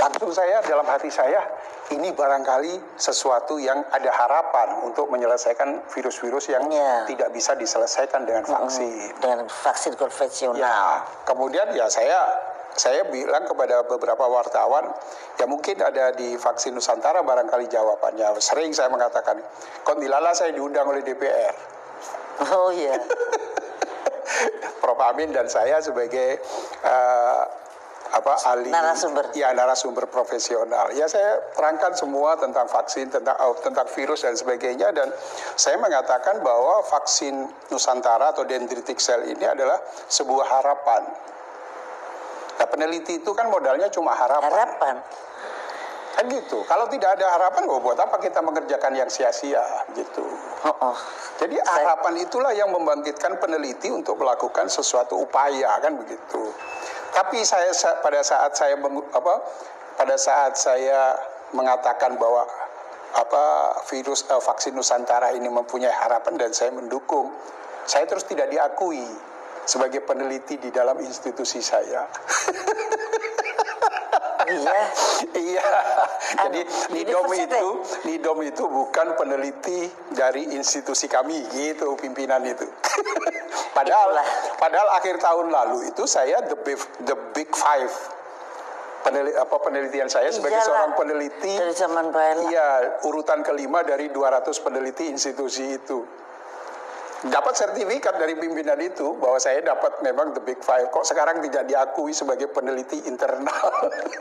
Langsung saya dalam hati saya, ini barangkali sesuatu yang ada harapan untuk menyelesaikan virus-virus yang Iya. tidak bisa diselesaikan dengan vaksin. Dengan vaksin konvensional. Ya, kemudian ya saya saya bilang kepada beberapa wartawan, ya mungkin ada di vaksin Nusantara barangkali jawabannya. Sering saya mengatakan, kondilala saya diundang oleh DPR. Oh iya. Prof Amin dan saya sebagai eh, apa ahli Narasumber. ya narasumber profesional ya saya terangkan semua tentang vaksin tentang oh, tentang virus dan sebagainya dan saya mengatakan bahwa vaksin Nusantara atau dendritic cell ini adalah sebuah harapan nah peneliti itu kan modalnya cuma harapan Harapan. kan gitu kalau tidak ada harapan oh, buat apa kita mengerjakan yang sia-sia gitu Oh, oh. jadi Saya- harapan itulah yang membangkitkan peneliti untuk melakukan sesuatu upaya kan begitu. Tapi saya sa- pada saat saya apa pada saat saya mengatakan bahwa apa virus eh, vaksin Nusantara ini mempunyai harapan dan saya mendukung, saya terus tidak diakui sebagai peneliti di dalam institusi saya. Iya. Iya. Jadi Anu, Nidom university. itu Nidom itu bukan peneliti dari institusi kami gitu pimpinan itu. padahal Itulah. padahal akhir tahun lalu itu saya the big, the big five peneliti, apa penelitian saya sebagai Iyalah. seorang peneliti Dari zaman. Iya, urutan kelima dari 200 peneliti institusi itu. Dapat sertifikat dari pimpinan itu bahwa saya dapat memang the big five. Kok sekarang tidak diakui sebagai peneliti internal?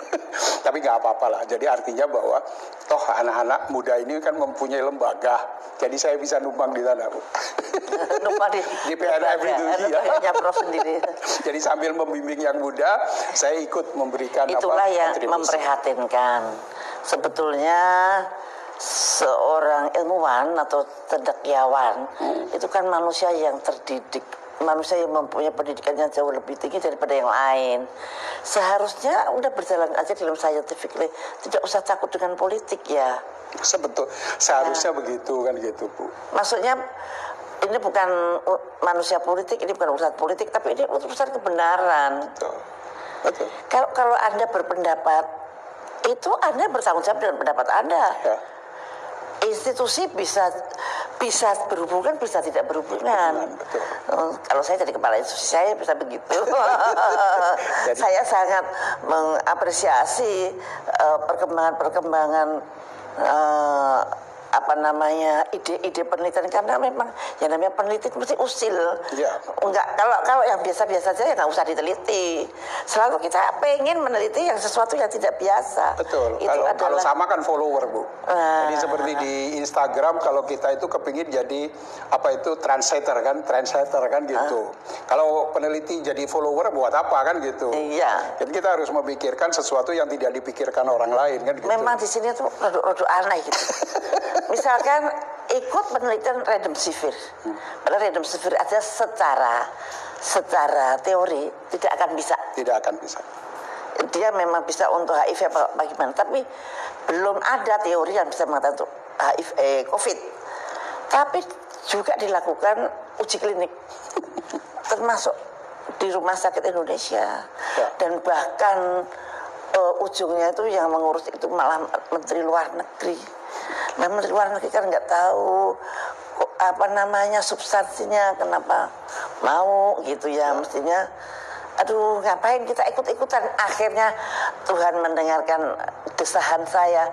Tapi nggak apa-apa lah. Jadi artinya bahwa toh anak-anak muda ini kan mempunyai lembaga. Jadi saya bisa numpang di sana. Bu. Lupa di Di PNF itu, iya. Prof sendiri. Jadi sambil membimbing yang muda, saya ikut memberikan Itulah apa, yang memprihatinkan. Sebetulnya seorang ilmuwan atau cendekiawan itu kan manusia yang terdidik manusia yang mempunyai pendidikan yang jauh lebih tinggi daripada yang lain. Seharusnya udah berjalan aja dalam scientific tidak usah takut dengan politik ya. Sebetul, seharusnya begitu kan gitu bu. Maksudnya ini bukan manusia politik, ini bukan urusan politik, tapi ini urusan kebenaran. Betul. Betul. Kalau kalau anda berpendapat itu anda bertanggung jawab dengan pendapat anda. Ya. Institusi bisa bisa berhubungan, bisa tidak berhubungan. Betul. Oh, Kalau saya jadi kepala institusi saya bisa begitu. Jadi- saya sangat mengapresiasi eh, perkembangan-perkembangan eh, apa namanya ide-ide penelitian karena memang yang namanya peneliti mesti usil. Iya. Enggak kalau kalau yang biasa-biasa saja ya nggak usah diteliti. Selalu kita pengen meneliti yang sesuatu yang tidak biasa. Betul. Itu Kalau kalau adalah sama kan follower bu. Ah. Jadi seperti di Instagram kalau kita itu kepingin jadi apa itu trendsetter kan, trendsetter kan gitu. Kalau peneliti jadi follower buat apa kan gitu. iya. Jadi kita harus memikirkan sesuatu yang tidak dipikirkan orang lain kan gitu. Memang di sini tuh produk-produk aneh gitu. Misalkan ikut penelitian remdesivir. Padahal remdesivir aja secara secara teori tidak akan bisa. tidak akan bisa. Dia memang bisa untuk HIV apa bagaimana, tapi belum ada teori yang bisa mengatakan untuk HIV eh, COVID. Tapi juga dilakukan uji klinik termasuk di rumah sakit Indonesia Ya. dan bahkan eh, ujungnya itu yang mengurus itu malah menteri luar negeri. Nah menteri luar negeri kan nggak tahu apa namanya substansinya kenapa mau gitu ya mestinya aduh ngapain kita ikut-ikutan? Akhirnya Tuhan mendengarkan desahan saya.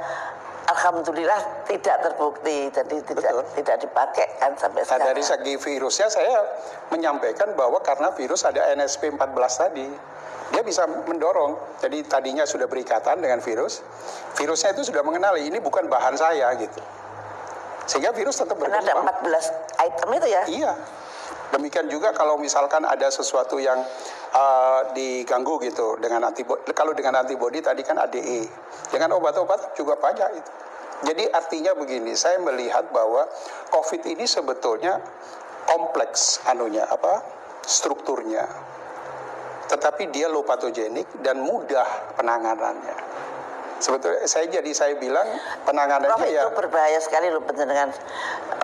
Alhamdulillah tidak terbukti jadi tidak Betul. tidak dipakai kan sampai Nah sekarang. dari segi virusnya saya menyampaikan bahwa karena virus ada NSP 14 tadi, dia bisa mendorong. Jadi tadinya sudah berikatan dengan virus, virusnya itu sudah mengenali ini bukan bahan saya gitu. Sehingga virus tetap karena ada berkembang. 14 item itu ya Iya. Demikian juga kalau misalkan ada sesuatu yang uh, diganggu gitu dengan antibody. Kalau dengan antibody tadi kan ADE. Dengan obat-obat juga banyak itu. Jadi artinya begini, saya melihat bahwa COVID ini sebetulnya kompleks anunya apa strukturnya. Tetapi dia low patogenik dan mudah penanganannya. Sebetulnya saya jadi saya bilang Prof penanganannya ya itu berbahaya sekali loh dengan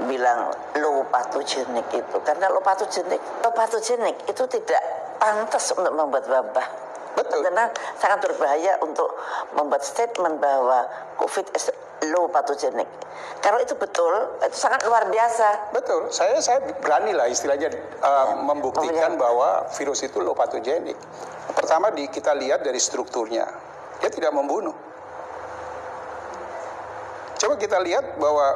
bilang low pathogenik itu karena low pathogenik low pathogenik itu tidak pantas untuk membuat wabah Betul. karena sangat berbahaya untuk membuat statement bahwa COVID is low pathogenik kalau itu betul itu sangat luar biasa Betul, saya saya berani lah istilahnya uh, membuktikan bahwa virus itu low patogenik. Pertama di kita lihat dari strukturnya, dia tidak membunuh. Coba kita lihat bahwa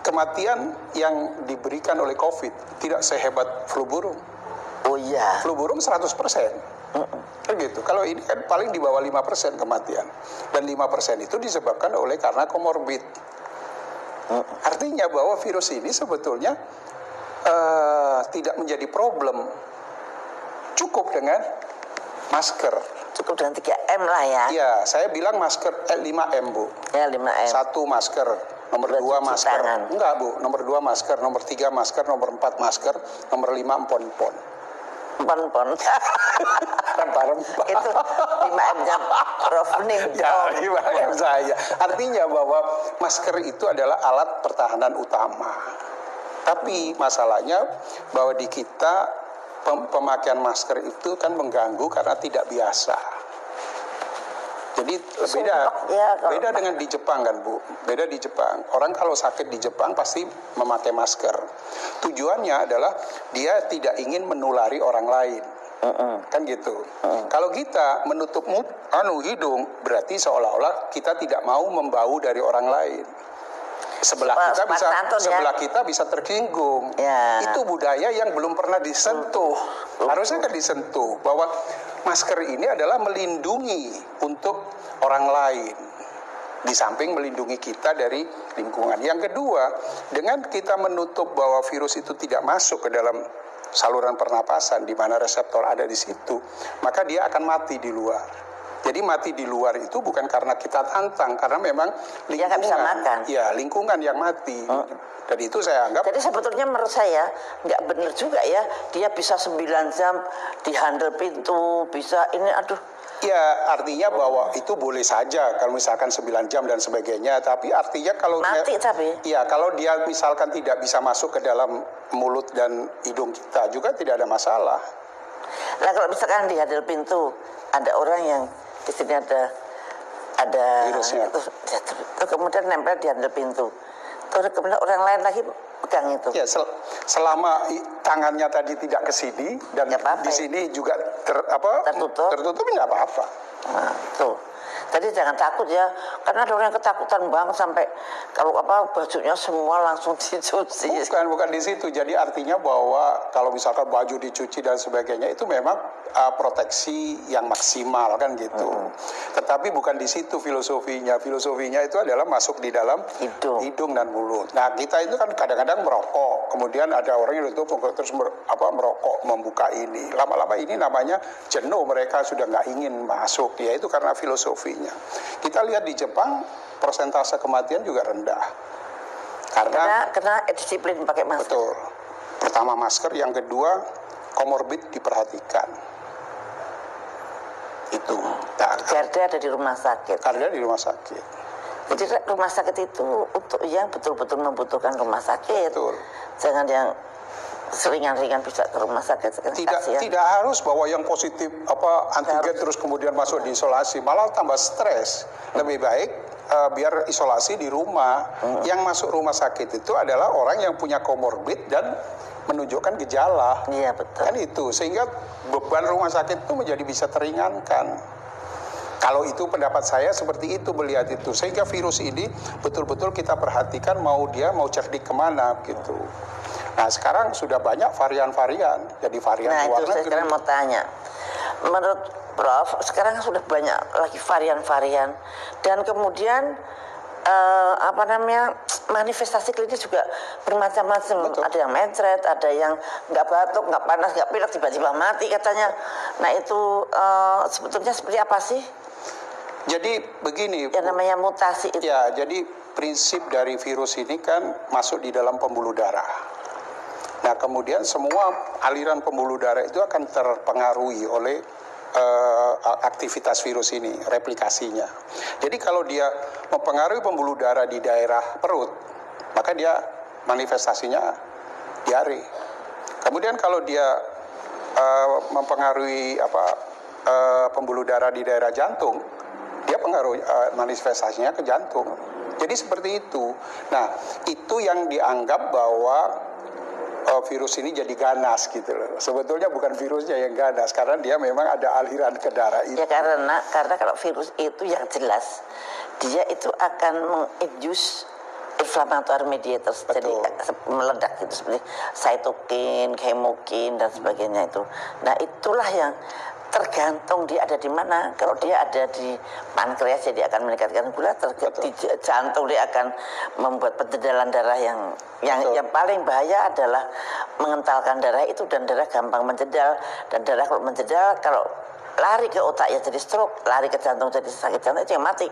kematian yang diberikan oleh COVID tidak sehebat flu burung. oh iya Flu burung 100 persen. Kan gitu. Kalau ini kan paling di bawah 5 persen kematian. Dan 5 persen itu disebabkan oleh karena komorbid. Artinya bahwa virus ini sebetulnya eh, tidak menjadi problem. Cukup dengan masker. cukup dengan 3 M lah ya Iya, saya bilang masker eh, 5M bu. ya 5 M Satu masker, nomor Dua dua masker. tangan. Enggak bu, nomor dua masker, nomor tiga masker, nomor empat masker, nomor lima empon-empon. Pon-pon itu 5 M-nya Prof Nim Ya, IMM saya. Artinya bahwa masker itu adalah alat pertahanan utama. Tapi masalahnya bahwa di kita pem- pemakaian masker itu kan mengganggu karena tidak biasa. Jadi beda ya, kalau- beda dengan di Jepang kan Bu. Beda di Jepang. Orang kalau sakit di Jepang pasti memakai masker. Tujuannya adalah dia tidak ingin menulari orang lain. Kan gitu. Kalau kita menutup mut, anu hidung berarti seolah-olah kita tidak mau membau dari orang lain. Sebelah kita bisa ya. sebelah kita bisa tersinggung. Ya. Itu budaya yang belum pernah disentuh. Harusnya kan disentuh bahwa masker ini adalah melindungi untuk orang lain. Di samping melindungi kita dari lingkungan. Yang kedua, dengan kita menutup bahwa virus itu tidak masuk ke dalam saluran pernapasan di mana reseptor ada di situ, maka dia akan mati di luar. Jadi mati di luar itu bukan karena kita tantang, karena memang Dia nggak bisa makan. Ya, lingkungan yang mati. Dan itu saya anggap Jadi sebetulnya menurut saya nggak benar juga ya dia bisa 9 jam dihandle pintu bisa ini aduh Ya artinya bahwa itu boleh saja kalau misalkan 9 jam dan sebagainya. Tapi artinya kalau mati dia, tapi ya kalau dia misalkan tidak bisa masuk ke dalam mulut dan hidung kita juga tidak ada masalah. Nah kalau misalkan di handle pintu ada orang yang di sini ada ada Virusnya. terus, terus kemudian nempel di handle pintu. Terus kemudian orang lain lagi pegang itu. Ya sel- selama tangannya tadi tidak ke sini dan di ya. sini juga ter, apa Tertutup. tertutup nggak apa-apa. Nah, tuh. Jadi jangan takut ya, karena ada orang yang ketakutan banget sampai kalau apa bajunya semua langsung dicuci. Bukan bukan di situ. Jadi artinya bahwa kalau misalkan baju dicuci dan sebagainya itu memang uh, proteksi yang maksimal kan gitu. Tetapi bukan di situ filosofinya. Filosofinya itu adalah masuk di dalam Hidung. hidung dan mulut. Nah kita itu kan kadang-kadang merokok, kemudian ada orang yang itu terus mer- apa merokok membuka ini. Lama-lama ini namanya jenuh mereka sudah nggak ingin masuk. Ya itu karena filosofinya. Kita lihat di Jepang persentase kematian juga rendah. Karena karena disiplin pakai masker. Betul. Pertama masker, yang kedua komorbid diperhatikan. Itu. Nah, Garda ada di rumah sakit. karena di rumah sakit. Jadi rumah sakit itu untuk yang betul-betul membutuhkan rumah sakit. Betul. Jangan yang seringan-ringan bisa ke rumah sakit. Tidak Kasihan. tidak harus bahwa yang positif apa antigen terus kemudian masuk di isolasi, malah tambah stres. Lebih baik eh, biar isolasi di rumah. Yang masuk rumah sakit itu adalah orang yang punya komorbid dan menunjukkan gejala. Iya betul. Kan itu sehingga beban rumah sakit itu menjadi bisa teringankan. Kalau itu pendapat saya seperti itu melihat itu sehingga virus ini betul-betul kita perhatikan mau dia mau cerdik ke mana gitu. Nah sekarang sudah banyak varian-varian jadi varian Nah luar itu saya sekarang mau tanya. Menurut Prof, sekarang sudah banyak lagi varian-varian dan kemudian eh, apa namanya manifestasi klinis juga bermacam-macam. Ada yang mencret, ada yang nggak batuk, nggak panas, nggak pilek, tiba-tiba mati katanya. Nah itu eh, sebetulnya seperti apa sih Jadi begini, yang namanya mutasi itu? ya jadi prinsip dari virus ini kan masuk di dalam pembuluh darah. Nah kemudian semua aliran pembuluh darah itu akan terpengaruhi oleh eh, aktivitas virus ini, replikasinya. Jadi kalau dia mempengaruhi pembuluh darah di daerah perut, maka dia manifestasinya diare. Kemudian kalau dia eh, mempengaruhi apa eh, pembuluh darah di daerah jantung, dia pengaruh eh, manifestasinya ke jantung. Jadi seperti itu. Nah, itu yang dianggap bahwa eh, virus ini jadi ganas gitu loh. Sebetulnya bukan virusnya yang ganas karena dia memang ada aliran ke darah itu. Ya karena karena kalau virus itu yang jelas dia itu akan menginduce inflammatory mediators jadi Betul. meledak gitu seperti cytokine, chemokin dan sebagainya itu. Nah itulah yang tergantung dia ada di mana. Kalau dia ada di pankreas ya dia akan meningkatkan gula, terga- Betul. di j- jantung dia akan membuat penjedalan darah yang yang Betul. yang paling bahaya adalah mengentalkan darah itu dan darah gampang menjedal dan darah kalau menjedal kalau lari ke otak ya jadi stroke, lari ke jantung jadi sakit jantung itu yang mati.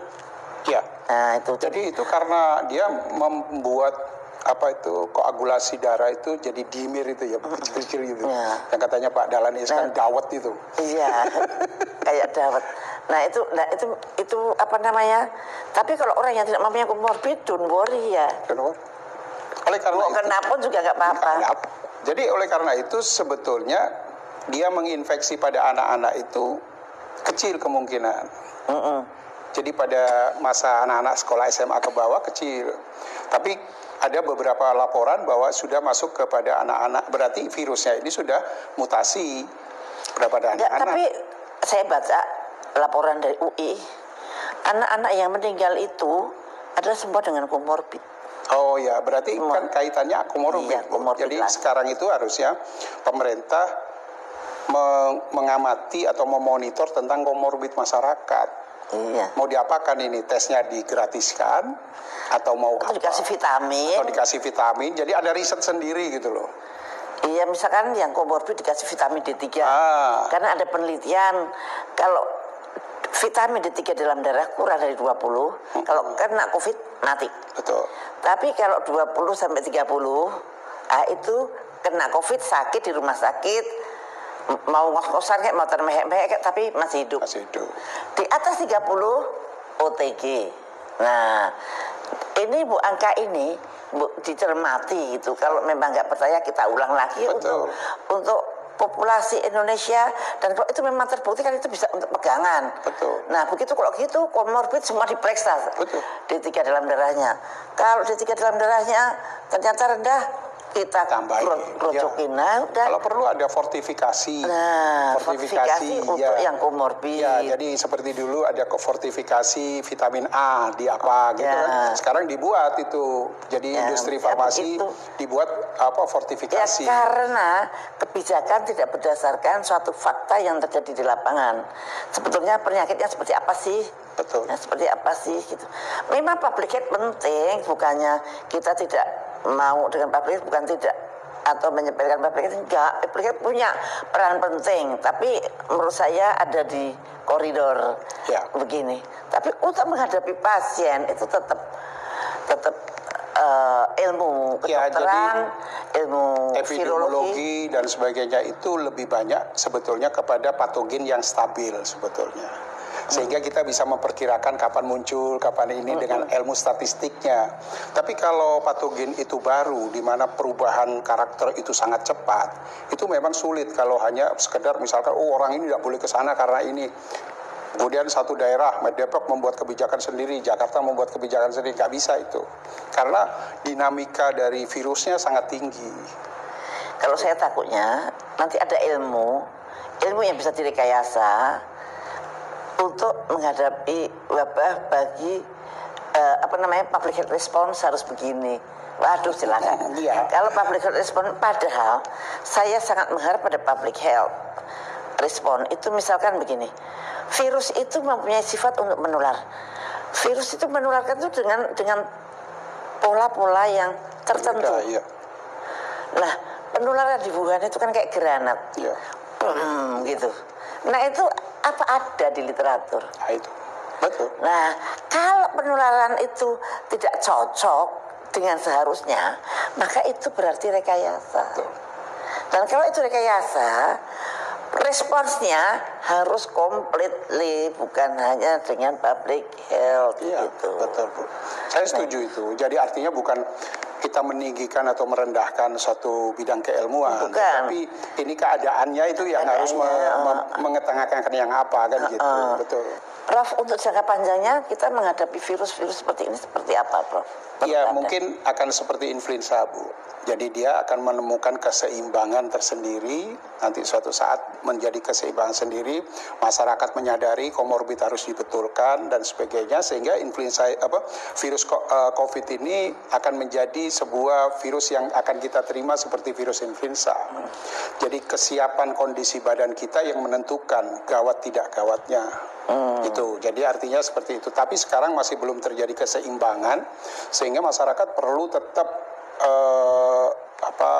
Ya. Nah itu Jadi itu karena dia membuat apa itu koagulasi darah itu jadi dimir itu ya kecil-kecil gitu. Ya. Yang katanya Pak Dahlan Nah. dawet itu. Iya, kayak dawet. Nah itu, nah itu, itu apa namanya? Tapi kalau orang yang tidak mempunyai komorbid, don't worry ya. Kenapa? Oleh karena Mau itu, kena pun juga nggak apa-apa. Jadi oleh karena itu sebetulnya dia menginfeksi pada anak-anak itu kecil kemungkinan. Mm-mm. Jadi pada masa anak-anak sekolah SMA ke bawah kecil. Tapi ada beberapa laporan bahwa sudah masuk kepada anak-anak. Berarti virusnya ini sudah mutasi kepada Ya, anak-anak. tapi saya baca laporan dari UI, anak-anak yang meninggal itu adalah semua dengan komorbid. Oh ya, berarti Semua. kan kaitannya komorbid. Iya, komorbid Jadi lah. sekarang itu harusnya pemerintah meng- mengamati atau memonitor tentang komorbid masyarakat. Iya. Mau diapakan ini? Tesnya digratiskan atau mau Atau apa? dikasih vitamin. Atau dikasih vitamin. Jadi ada riset sendiri gitu loh. Iya, misalkan yang komorbid dikasih vitamin D3. Ah. Karena ada penelitian kalau vitamin D3 dalam darah kurang dari 20, kalau kena COVID mati. Betul. Tapi kalau 20 sampai 30, ah itu kena COVID sakit di rumah sakit, mau ngos-ngosan kayak mau termehek-mehek kayak, tapi masih hidup. Masih hidup. Di atas 30 OTG. Nah, ini Bu angka ini Bu dicermati gitu. Kalau memang nggak percaya kita ulang lagi Betul. untuk untuk populasi Indonesia dan kalau itu memang terbukti kan itu bisa untuk pegangan. Betul. Nah begitu kalau gitu komorbid semua diperiksa. Betul. D3 dalam darahnya. Kalau D3 dalam darahnya ternyata rendah kita Tambahin, krocokin. Nah udah. Kalau perlu ada fortifikasi. Nah, fortifikasi untuk yang komorbid. Ya, jadi seperti dulu ada fortifikasi vitamin A di apa gitu Ya. kan. Sekarang dibuat itu. Jadi Ya, industri ya farmasi begitu. dibuat apa Ya fortifikasi. karena kebijakan tidak berdasarkan suatu fakta yang terjadi di lapangan. Sebetulnya penyakitnya seperti apa sih? Betul. Ya, seperti apa sih gitu. Memang public health penting, bukannya kita tidak mau dengan health, bukan tidak atau menyepelekan health enggak. Health punya peran penting, tapi menurut saya ada di koridor Ya. begini. Tapi untuk menghadapi pasien itu tetap tetap eh, ilmu Ya, kedokteran, ilmu virologi, Epidemiologi dan sebagainya itu lebih banyak sebetulnya kepada patogen yang stabil sebetulnya. Sehingga kita bisa memperkirakan kapan muncul, kapan ini dengan ilmu statistiknya. Tapi kalau patogen itu baru, di mana perubahan karakter itu sangat cepat, itu memang sulit kalau hanya sekedar misalkan, oh orang ini tidak boleh ke sana karena ini. Kemudian satu daerah, Depok membuat kebijakan sendiri, Jakarta membuat kebijakan sendiri, nggak bisa itu. Karena dinamika dari virusnya sangat tinggi. Kalau saya takutnya nanti ada ilmu, ilmu yang bisa direkayasa untuk menghadapi wabah bagi eh, apa namanya public health response harus begini. Waduh silakan. Iya. Kalau public health response padahal saya sangat mengharap pada public health respon itu misalkan begini. Virus itu mempunyai sifat untuk menular. Virus itu menularkan itu dengan dengan pola-pola yang tertentu. Udah, iya. Nah, penularan di Wuhan itu kan kayak granat. Iya. Hmm, gitu. Nah, itu apa ada di literatur? Nah itu. Betul. Nah, kalau penularan itu tidak cocok dengan seharusnya, maka itu berarti rekayasa. Betul. Dan kalau itu rekayasa, responsnya harus completely bukan hanya dengan public health Iya, gitu. betul Bu. Saya setuju itu. Jadi artinya bukan kita meninggikan atau merendahkan suatu bidang keilmuan, Bukan. tapi ini keadaannya itu yang harus me- Keadaannya, me- mengetengahkan yang apa kan gitu. uh. Betul. Prof, untuk jangka panjangnya kita menghadapi virus-virus seperti ini seperti apa, Prof? Ya mungkin akan seperti influenza Bu. Jadi dia akan menemukan keseimbangan tersendiri. Nanti suatu saat menjadi keseimbangan sendiri. Masyarakat menyadari komorbid harus dibetulkan dan sebagainya. Sehingga influenza apa virus eh, COVID ini akan menjadi sebuah virus yang akan kita terima seperti virus influenza. Jadi kesiapan kondisi badan kita yang menentukan gawat tidak gawatnya. Itu. Jadi artinya seperti itu. Tapi sekarang masih belum terjadi keseimbangan sehingga masyarakat perlu tetap eh, apa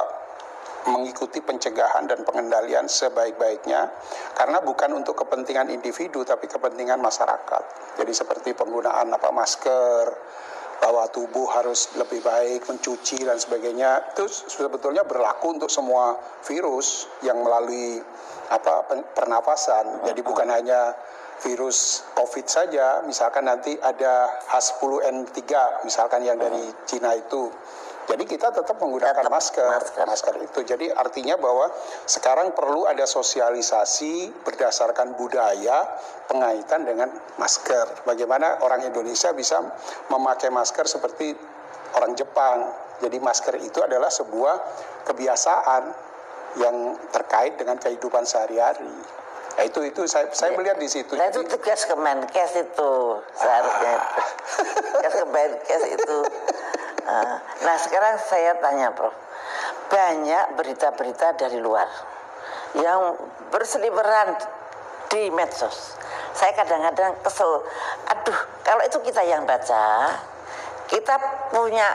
mengikuti pencegahan dan pengendalian sebaik-baiknya karena bukan untuk kepentingan individu tapi kepentingan masyarakat. Jadi seperti penggunaan apa masker, bahwa tubuh harus lebih baik mencuci dan sebagainya itu sebetulnya berlaku untuk semua virus yang melalui apa pernapasan. Jadi bukan hanya virus COVID saja, misalkan nanti ada H10N3 misalkan yang dari Cina itu. Jadi kita tetap menggunakan Tetap masker, masker. masker itu. Jadi artinya bahwa sekarang perlu ada sosialisasi berdasarkan budaya pengaitan dengan masker. Bagaimana orang Indonesia bisa memakai masker seperti orang Jepang. Jadi masker itu adalah sebuah kebiasaan yang terkait dengan kehidupan sehari-hari. Nah, itu itu saya saya melihat di situ. Nah itu tugas Kemenkes itu seharusnya tugas Kemenkes itu. Ah, Nah sekarang saya tanya Prof, banyak berita-berita dari luar yang berseliweran di medsos. Saya kadang-kadang kesel. Aduh, kalau itu kita yang baca, kita punya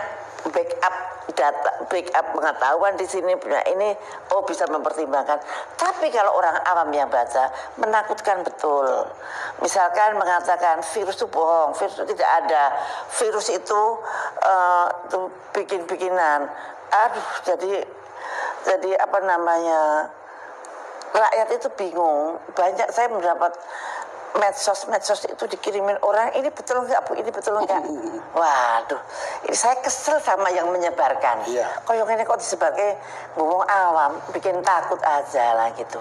backup data backup pengetahuan di sini punya ini oh bisa mempertimbangkan. Tapi kalau orang awam yang baca menakutkan betul. Misalkan mengatakan virus itu bohong virus itu tidak ada. Virus itu uh, itu bikin bikinan aduh jadi jadi apa namanya rakyat itu bingung. Banyak saya mendapat medsos medsos itu dikirimin orang ini betul nggak bu ini betul nggak waduh ini saya kesel sama yang menyebarkan Iya. kok yang ini kok sebagai ngomong awam bikin takut aja lah gitu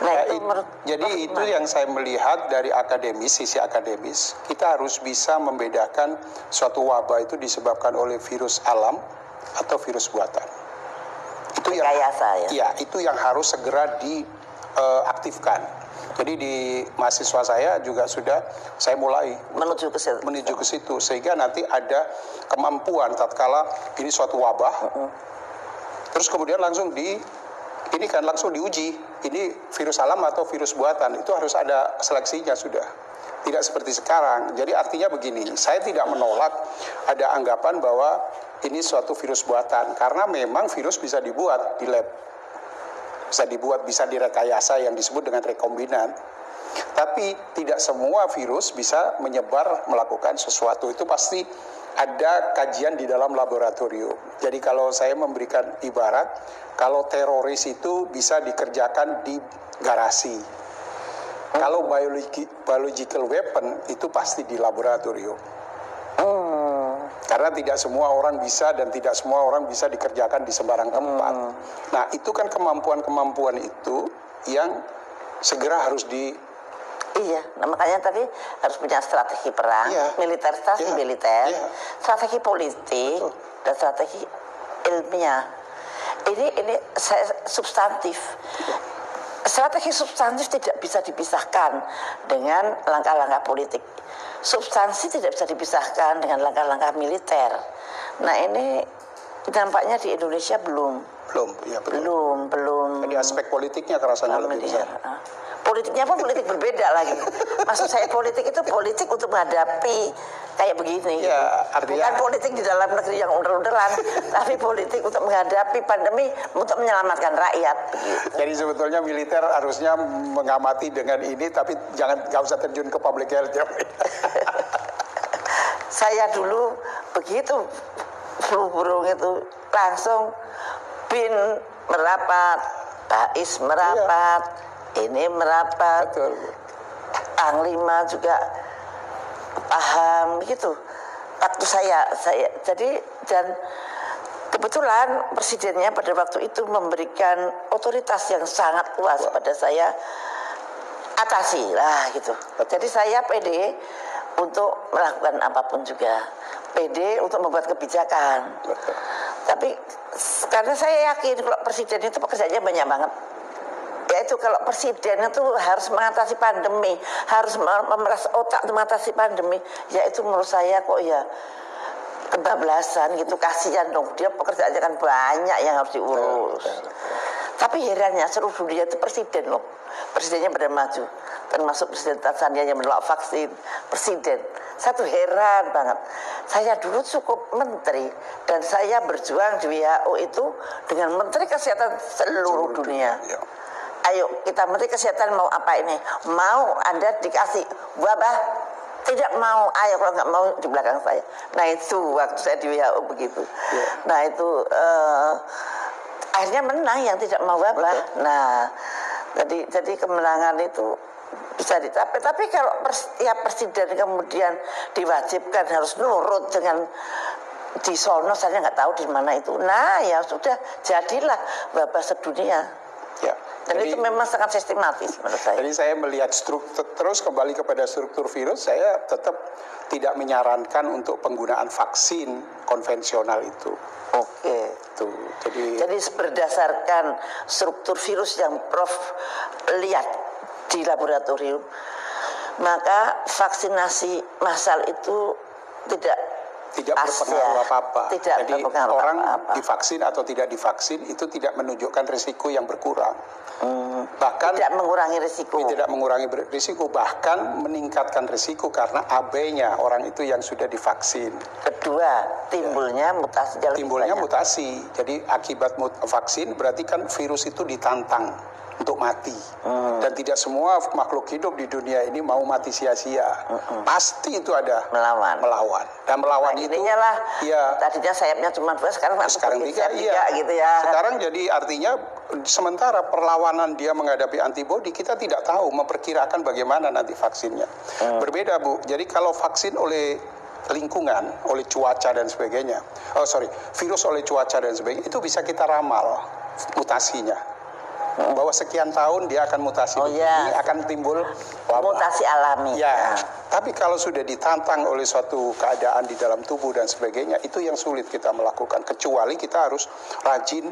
nah Ya, itu it- menurut jadi Prof. itu gimana? yang saya melihat dari akademis, sisi akademis. Kita harus bisa membedakan suatu wabah itu disebabkan oleh virus alam atau virus buatan. Itu yang Rekayasa ya? Iya, itu yang harus segera diaktifkan. Jadi di mahasiswa saya juga sudah saya mulai menuju ke situ. menuju ke situ. Sehingga nanti ada kemampuan tatkala ini suatu wabah terus kemudian langsung di ini kan langsung diuji. Ini virus alam atau virus buatan itu harus ada seleksinya sudah. Tidak seperti sekarang. Jadi artinya begini saya tidak menolak ada anggapan bahwa ini suatu virus buatan. Karena memang virus bisa dibuat di lab bisa dibuat bisa direkayasa yang disebut dengan rekombinan tapi tidak semua virus bisa menyebar melakukan sesuatu itu pasti ada kajian di dalam laboratorium. Jadi kalau saya memberikan ibarat, kalau teroris itu bisa dikerjakan di garasi. Kalau biologi- biological weapon itu pasti di laboratorium. Karena tidak semua orang bisa dan tidak semua orang bisa dikerjakan di sembarang tempat. Nah, itu kan kemampuan-kemampuan itu yang segera harus di Iya, nah makanya tadi harus punya strategi perang, Iya. militer, strategi Iya. militer, Iya. strategi politik, Betul. dan strategi ilmiah. Ini ini saya substantif. Strategi substantif tidak bisa dipisahkan dengan langkah-langkah politik. Substansi tidak bisa dipisahkan dengan langkah-langkah militer. Nah ini dampaknya di Indonesia belum, belum, ya betul. belum, belum. Di aspek politiknya Belum lebih ini ya. Politiknya pun politik berbeda lagi. Maksud saya politik itu politik untuk menghadapi kayak begini. Ya, artinya- Bukan politik di dalam negeri yang under-underan, tapi politik untuk menghadapi pandemi untuk menyelamatkan rakyat. Begitu. Jadi sebetulnya militer harusnya mengamati dengan ini, tapi jangan nggak usah terjun ke public health. ya. Saya dulu begitu flu burung itu langsung bin merapat, Bais merapat, ini merapat, Betul. Panglima juga paham gitu. Waktu saya, saya jadi dan kebetulan presidennya pada waktu itu memberikan otoritas yang sangat luas pada saya atasi lah gitu. Jadi saya pede untuk melakukan apa pun juga. Pede untuk membuat kebijakan. Betul. Tapi karena saya yakin kalau presiden itu pekerjaannya banyak banget. Yaitu kalau presiden itu harus mengatasi pandemi, harus mem- memeras otak untuk mengatasi pandemi, yaitu menurut saya kok ya kebablasan gitu kasihan dong dia pekerjaannya kan banyak yang harus diurus. Tapi herannya seluruh dunia itu presiden loh. Presidennya pada maju. Termasuk Presiden Tanzania yang menolak vaksin. Presiden. Satu heran banget. Saya dulu cukup menteri. Dan saya berjuang di WHO itu dengan menteri kesehatan seluruh dunia. Ya. Ayo kita menteri kesehatan mau apa ini? Mau Anda dikasih wabah? Tidak mau. Ayo kalau nggak mau di belakang saya. Nah itu waktu saya di WHO begitu. Nah itu eh, akhirnya menang yang tidak mau wabah. Nah jadi jadi kemenangan itu bisa dicapai. Tapi kalau pers- tiap presiden kemudian diwajibkan harus nurut dengan di sono saya nggak tahu di mana itu. Nah ya sudah jadilah wabah sedunia. Ya. Dan Jadi- itu memang sangat sistematis menurut saya. Jadi saya melihat struktur terus kembali kepada struktur virus, saya tetap tidak menyarankan untuk penggunaan vaksin konvensional itu. Oke. Tuh. Jadi, Jadi berdasarkan struktur virus yang Prof lihat di laboratorium, maka vaksinasi massal itu tidak tidak Pas, berpengaruh ya. apa-apa. Tidak Jadi berpengaruh orang apa-apa. divaksin atau tidak divaksin itu tidak menunjukkan risiko yang berkurang. Hmm, Bahkan tidak mengurangi risiko. tidak mengurangi risiko, bahkan meningkatkan risiko karena AB-nya orang itu yang sudah divaksin. Kedua, timbulnya mutasi yang lebih Timbulnya banyak. mutasi. Jadi akibat mut- vaksin berarti kan virus itu ditantang untuk mati. Hmm. Dan tidak semua makhluk hidup di dunia ini mau mati sia-sia. Pasti itu ada Melawan. melawan. Dan melawan Nah, itu lah. Iya. Tadinya sayapnya cuma dua, sekarang sekarang tiga, iya. tiga gitu ya. Sekarang jadi artinya sementara perlawanan dia menghadapi antibodi kita tidak tahu memperkirakan bagaimana nanti vaksinnya. Hmm. Berbeda bu. Jadi kalau vaksin oleh lingkungan, oleh cuaca dan sebagainya, oh sorry, virus oleh cuaca dan sebagainya itu bisa kita ramal mutasinya. Bahwa sekian tahun dia akan mutasi Oh, begini, iya. akan timbul wabah. Mutasi alami. Ya, tapi kalau sudah ditantang oleh suatu keadaan di dalam tubuh dan sebagainya, itu yang sulit kita melakukan. Kecuali kita harus rajin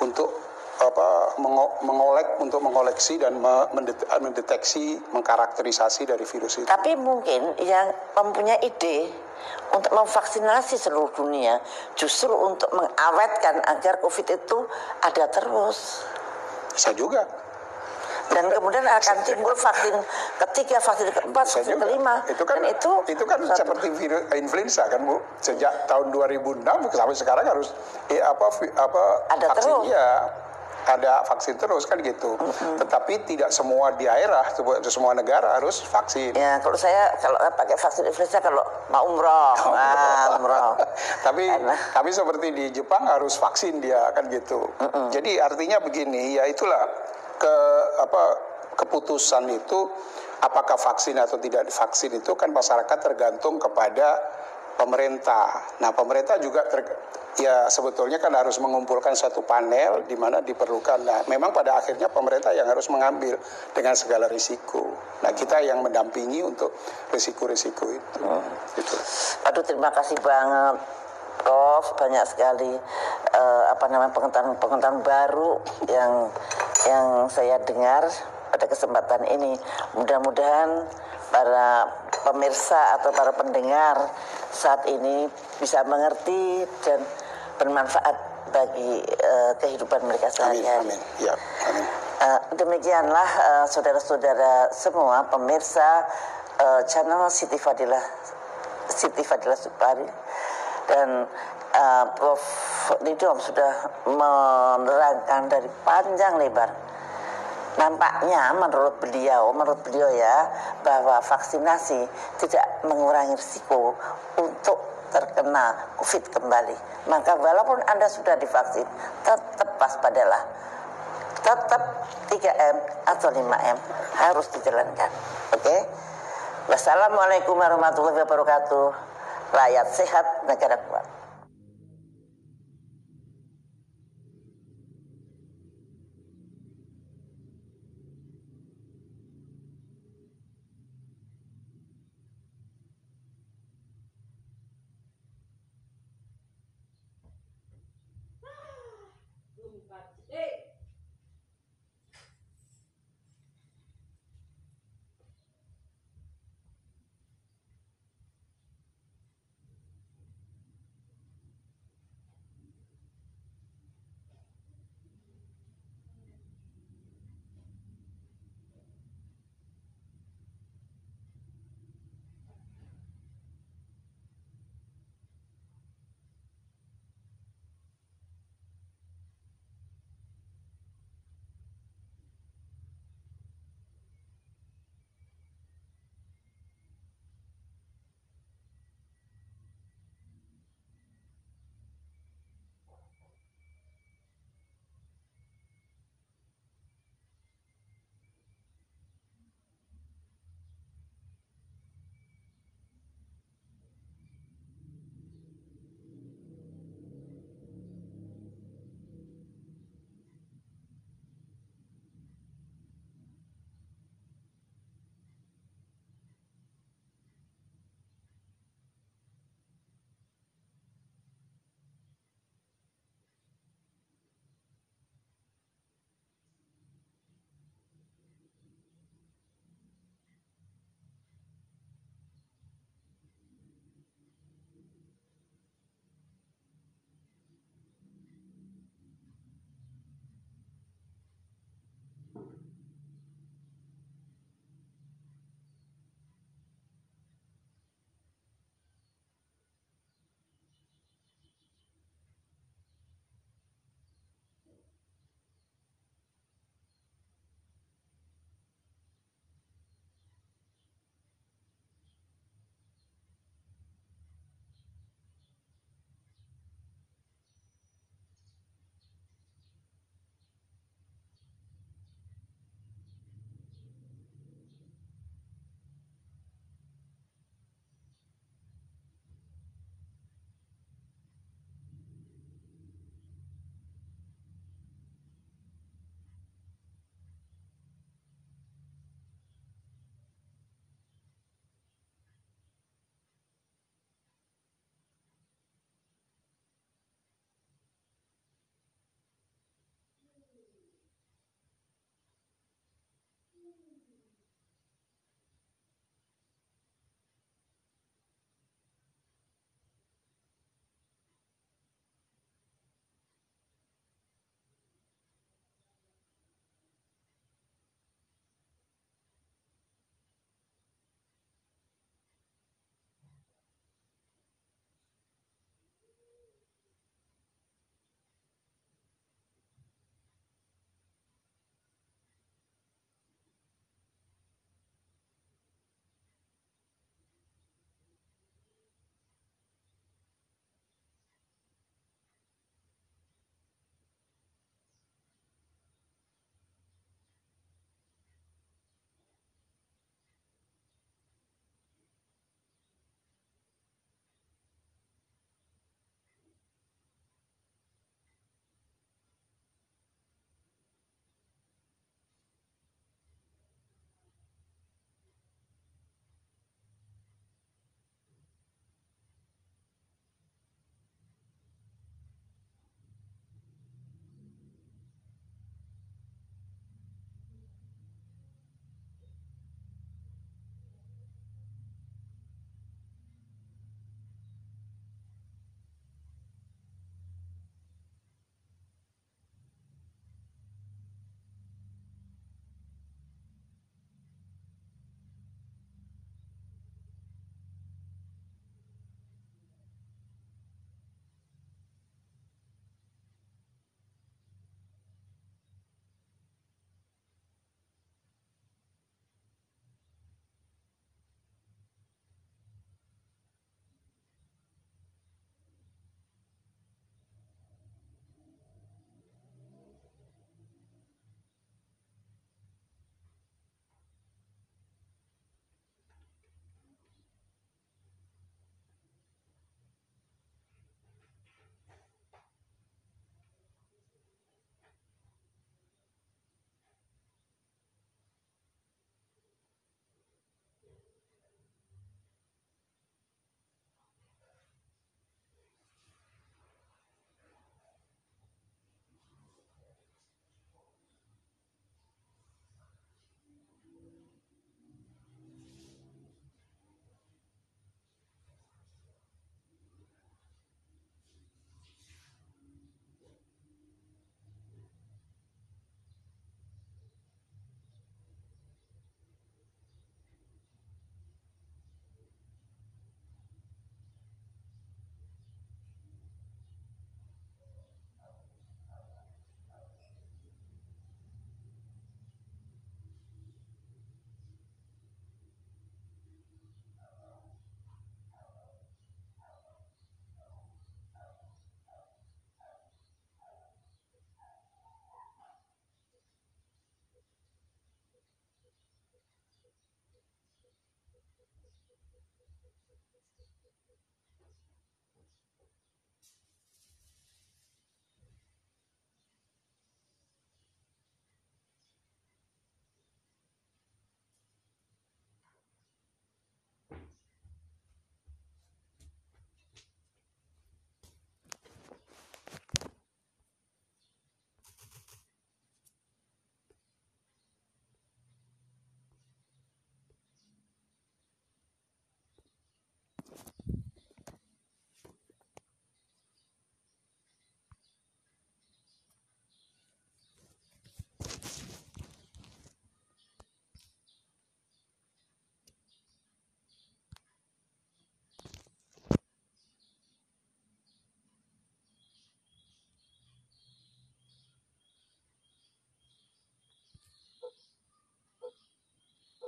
untuk apa mengo- mengolek untuk mengoleksi dan me- mendet- mendeteksi, mengkarakterisasi dari virus itu. Tapi mungkin yang mempunyai ide untuk memvaksinasi seluruh dunia justru untuk mengawetkan agar COVID itu ada terus. Bisa juga. Dan kemudian akan timbul vaksin ketiga, vaksin keempat, Bisa vaksin juga. kelima. Itu kan Dan itu, itu, kan satu- seperti virus influenza kan Bu. Sejak tahun 2006 sampai sekarang harus eh, apa apa Ada vaksin terus. Ada vaksin terus kan gitu. Tetapi tidak semua daerah, semua- semua negara harus vaksin. Ya, kalau saya kalau pakai vaksin influenza kalau mau umroh, ah, umroh. tapi Enak. tapi seperti di Jepang harus vaksin dia kan gitu. Jadi artinya begini ya itulah ke apa keputusan itu apakah vaksin atau tidak divaksin itu kan masyarakat tergantung kepada pemerintah. Nah pemerintah juga ter, ya sebetulnya kan harus mengumpulkan satu panel di mana diperlukan. Nah memang pada akhirnya pemerintah yang harus mengambil dengan segala risiko. Nah kita yang mendampingi untuk risiko-risiko itu. Gitu. Aduh terima kasih banget Prof banyak sekali eh, apa namanya pengetahuan-pengetahuan baru yang yang saya dengar pada kesempatan ini mudah-mudahan para pemirsa atau para pendengar saat ini bisa mengerti dan bermanfaat bagi eh, kehidupan mereka Amin, sehari-hari. amin. Ya, amin. Eh, demikianlah eh, saudara-saudara semua pemirsa eh, channel Siti Fadilah Siti Fadilah Supari dan eh, Prof Nidom sudah menerangkan dari panjang lebar nampaknya menurut beliau menurut beliau ya bahwa vaksinasi tidak mengurangi risiko terkena COVID kembali maka walaupun anda sudah divaksin tetap waspadalah tetap 3M atau 5M harus dijalankan. Oke? Wassalamualaikum warahmatullahi wabarakatuh. Rakyat sehat, negara kuat.